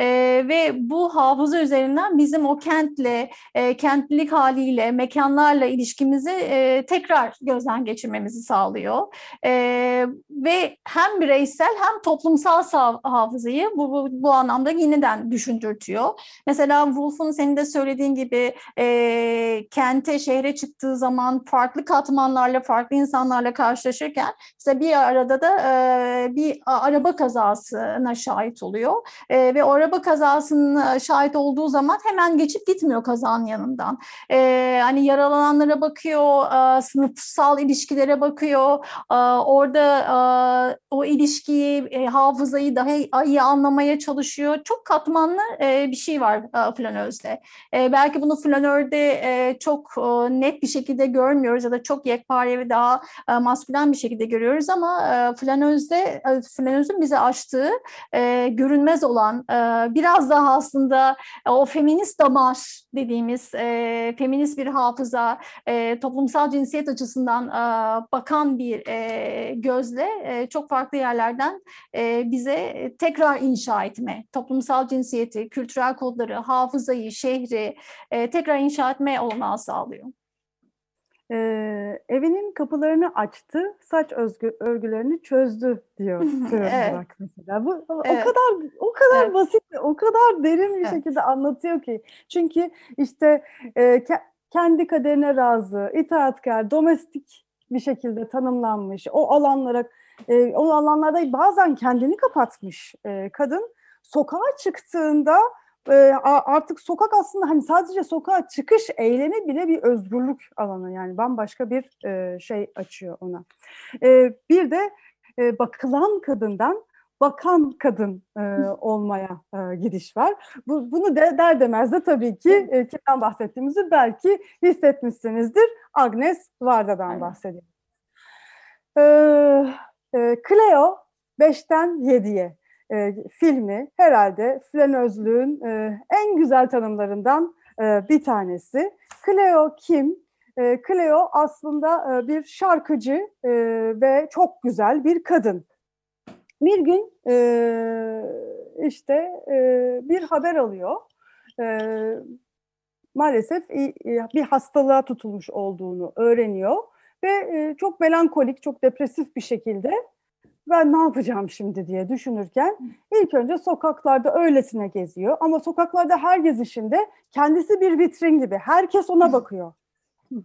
E, ve bu hafıza üzerinden bizim o kentle, e, kentlilik haliyle, mekanlarla ilişkimizi e, tekrar gözden geçirmemizi sağlıyor. E, ve hem bireysel hem toplumsal hafızayı bu, bu, bu anlamda yeniden düşündürüyor yürütüyor. Mesela Wolf'un senin de söylediğin gibi e, kente, şehre çıktığı zaman farklı katmanlarla, farklı insanlarla karşılaşırken işte bir arada da e, bir araba kazasına şahit oluyor. E, ve o araba kazasının şahit olduğu zaman hemen geçip gitmiyor kazanın yanından. E, hani yaralananlara bakıyor, e, sınıfsal ilişkilere bakıyor. E, orada e, o ilişkiyi, e, hafızayı daha iyi anlamaya çalışıyor. Çok katmanlı e, bir şey var e, flanözde. E, belki bunu flanörde e, çok e, net bir şekilde görmüyoruz ya da çok yekpare ve daha e, maskülen bir şekilde görüyoruz ama e, flanözde e, flanözün bize açtığı e, görünmez olan e, biraz daha aslında e, o feminist damar dediğimiz e, feminist bir hafıza e, toplumsal cinsiyet açısından e, bakan bir e, gözle e, çok farklı yerlerden e, bize tekrar inşa etme toplumsal cinsiyeti kültürel kodları, hafızayı, şehri e, tekrar inşa etme olanağı sağlıyor. Ee, evinin kapılarını açtı, saç özgü, örgülerini çözdü diyor evet. mesela. Bu evet. o kadar o kadar evet. basit, o kadar derin bir evet. şekilde anlatıyor ki. Çünkü işte e, ke, kendi kaderine razı, itaatkar, domestik bir şekilde tanımlanmış. O alanlara e, o alanlarda bazen kendini kapatmış e, kadın sokağa çıktığında e, artık sokak aslında hani sadece sokağa çıkış eylemi bile bir özgürlük alanı yani bambaşka bir e, şey açıyor ona. E, bir de e, bakılan kadından bakan kadın e, olmaya e, gidiş var. Bu, bunu de, der demez de tabii ki e, kimden bahsettiğimizi belki hissetmişsinizdir. Agnes Varda'dan bahsediyor. E, e, Cleo 5'ten 7'ye e, filmi herhalde flanözlüğün e, en güzel tanımlarından e, bir tanesi. Cleo kim? E, Cleo aslında e, bir şarkıcı e, ve çok güzel bir kadın. Bir gün e, işte e, bir haber alıyor. E, maalesef bir hastalığa tutulmuş olduğunu öğreniyor ve e, çok melankolik, çok depresif bir şekilde ben ne yapacağım şimdi diye düşünürken ilk önce sokaklarda öylesine geziyor ama sokaklarda her gezişinde kendisi bir vitrin gibi herkes ona bakıyor.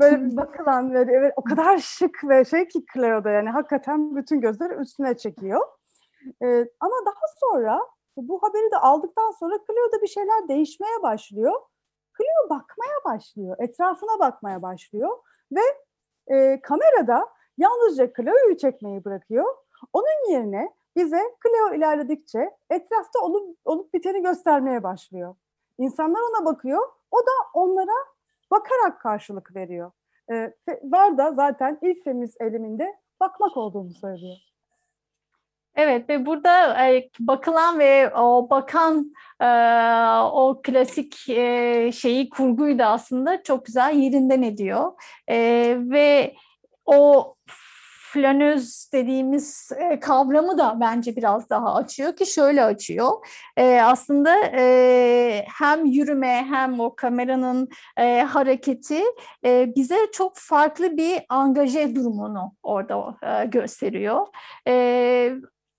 böyle bakılan böyle evet, o kadar şık ve şey ki Cleo'da yani hakikaten bütün gözler üstüne çekiyor. Ee, ama daha sonra bu haberi de aldıktan sonra Cleo'da bir şeyler değişmeye başlıyor. Cleo bakmaya başlıyor, etrafına bakmaya başlıyor ve e, kamerada yalnızca Cleo'yu çekmeyi bırakıyor. Onun yerine bize Cleo ilerledikçe etrafta olup, olup biteni göstermeye başlıyor. İnsanlar ona bakıyor, o da onlara bakarak karşılık veriyor. E, var da zaten ilk feminist eliminde bakmak olduğunu söylüyor. Evet ve burada e, bakılan ve o bakan e, o klasik e, şeyi kurguyu da aslında çok güzel yerinden ediyor. E, ve o flanöz dediğimiz e, kavramı da bence biraz daha açıyor ki şöyle açıyor. E, aslında e, hem yürüme hem o kameranın e, hareketi e, bize çok farklı bir angaje durumunu orada e, gösteriyor. E,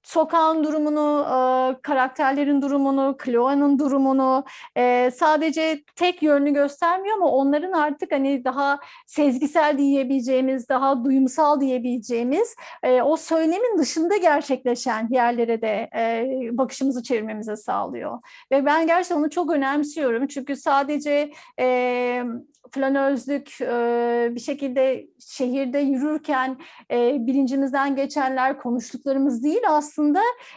sokağın durumunu, e, karakterlerin durumunu, Chloe'nin durumunu e, sadece tek yönünü göstermiyor ama onların artık hani daha sezgisel diyebileceğimiz, daha duyumsal diyebileceğimiz e, o söylemin dışında gerçekleşen yerlere de e, bakışımızı çevirmemize sağlıyor. Ve ben gerçekten onu çok önemsiyorum çünkü sadece e, flanözlük e, bir şekilde şehirde yürürken e, bilincimizden geçenler konuştuklarımız değil aslında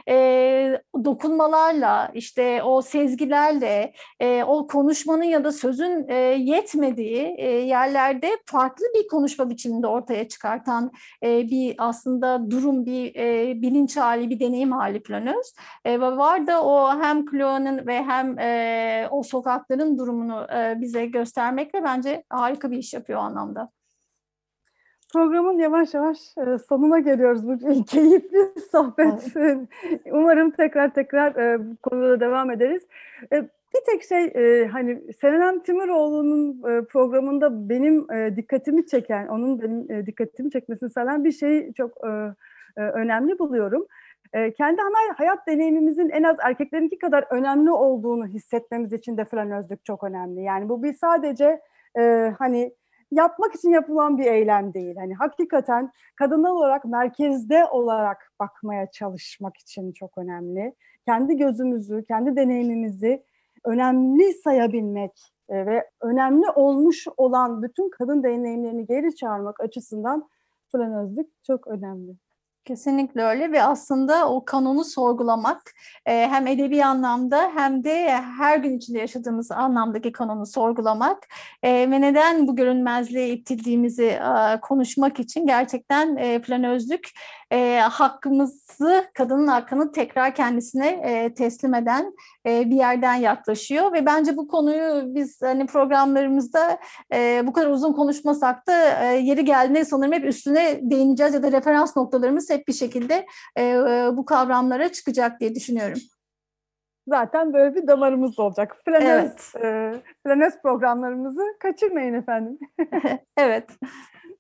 e, dokunmalarla işte o sezgilerle e, o konuşmanın ya da sözün e, yetmediği e, yerlerde farklı bir konuşma biçiminde ortaya çıkartan e, bir aslında durum bir e, bilinç hali bir deneyim hali flanöz e, var da o hem Chloe'nin ve hem e, o sokakların durumunu e, bize göstermekle bence harika bir iş yapıyor o anlamda. Programın yavaş yavaş e, sonuna geliyoruz bu keyifli sohbet. Umarım tekrar tekrar e, bu konuda devam ederiz. E, bir tek şey hani Senem Timuroğlu'nun programında benim dikkatimi çeken, onun benim dikkatimi çekmesini sağlayan bir şey çok önemli buluyorum. Kendi hayat deneyimimizin en az erkeklerinki kadar önemli olduğunu hissetmemiz için de flanözlük çok önemli. Yani bu bir sadece hani yapmak için yapılan bir eylem değil. Hani hakikaten kadınlar olarak merkezde olarak bakmaya çalışmak için çok önemli. Kendi gözümüzü, kendi deneyimimizi önemli sayabilmek e, ve önemli olmuş olan bütün kadın deneyimlerini geri çağırmak açısından flanözlük çok önemli. Kesinlikle öyle ve aslında o kanonu sorgulamak e, hem edebi anlamda hem de her gün içinde yaşadığımız anlamdaki kanonu sorgulamak e, ve neden bu görünmezliğe itildiğimizi e, konuşmak için gerçekten e, planözlük e, hakkımızı, kadının hakkını tekrar kendisine e, teslim eden e, bir yerden yaklaşıyor ve bence bu konuyu biz hani programlarımızda e, bu kadar uzun konuşmasak da e, yeri geldiğinde sanırım hep üstüne değineceğiz ya da referans noktalarımız hep bir şekilde e, e, bu kavramlara çıkacak diye düşünüyorum zaten böyle bir damarımız olacak. Flanes, evet. e, Flanes programlarımızı kaçırmayın efendim. evet.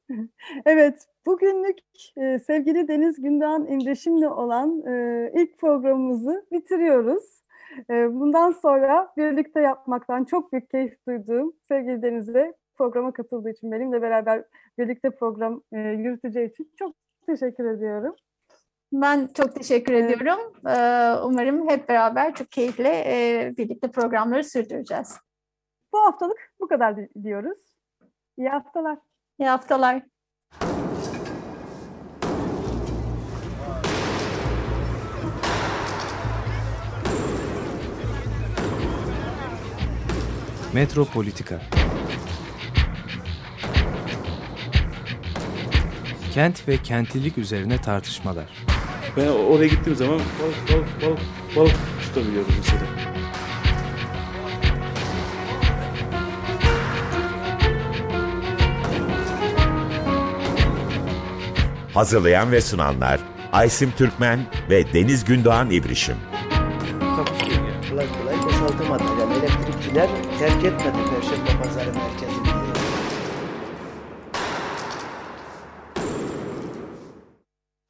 evet, bugünlük e, sevgili Deniz Gündoğan İmreşim'le olan e, ilk programımızı bitiriyoruz. E, bundan sonra birlikte yapmaktan çok büyük keyif duyduğum sevgili Deniz'e programa katıldığı için benimle beraber birlikte program e, yürüteceği için çok teşekkür ediyorum. Ben çok teşekkür ediyorum. Umarım hep beraber çok keyifle birlikte programları sürdüreceğiz. Bu haftalık bu kadar diyoruz. İyi haftalar. İyi haftalar. Metropolitika Kent ve kentlilik üzerine tartışmalar. Ben oraya gittiğim zaman balık balık balık balık tutabiliyordum mesela. Hazırlayan ve sunanlar Aysim Türkmen ve Deniz Gündoğan İbrişim. Kolay kolay boşaltamadılar. Yani elektrikçiler terk etmedi.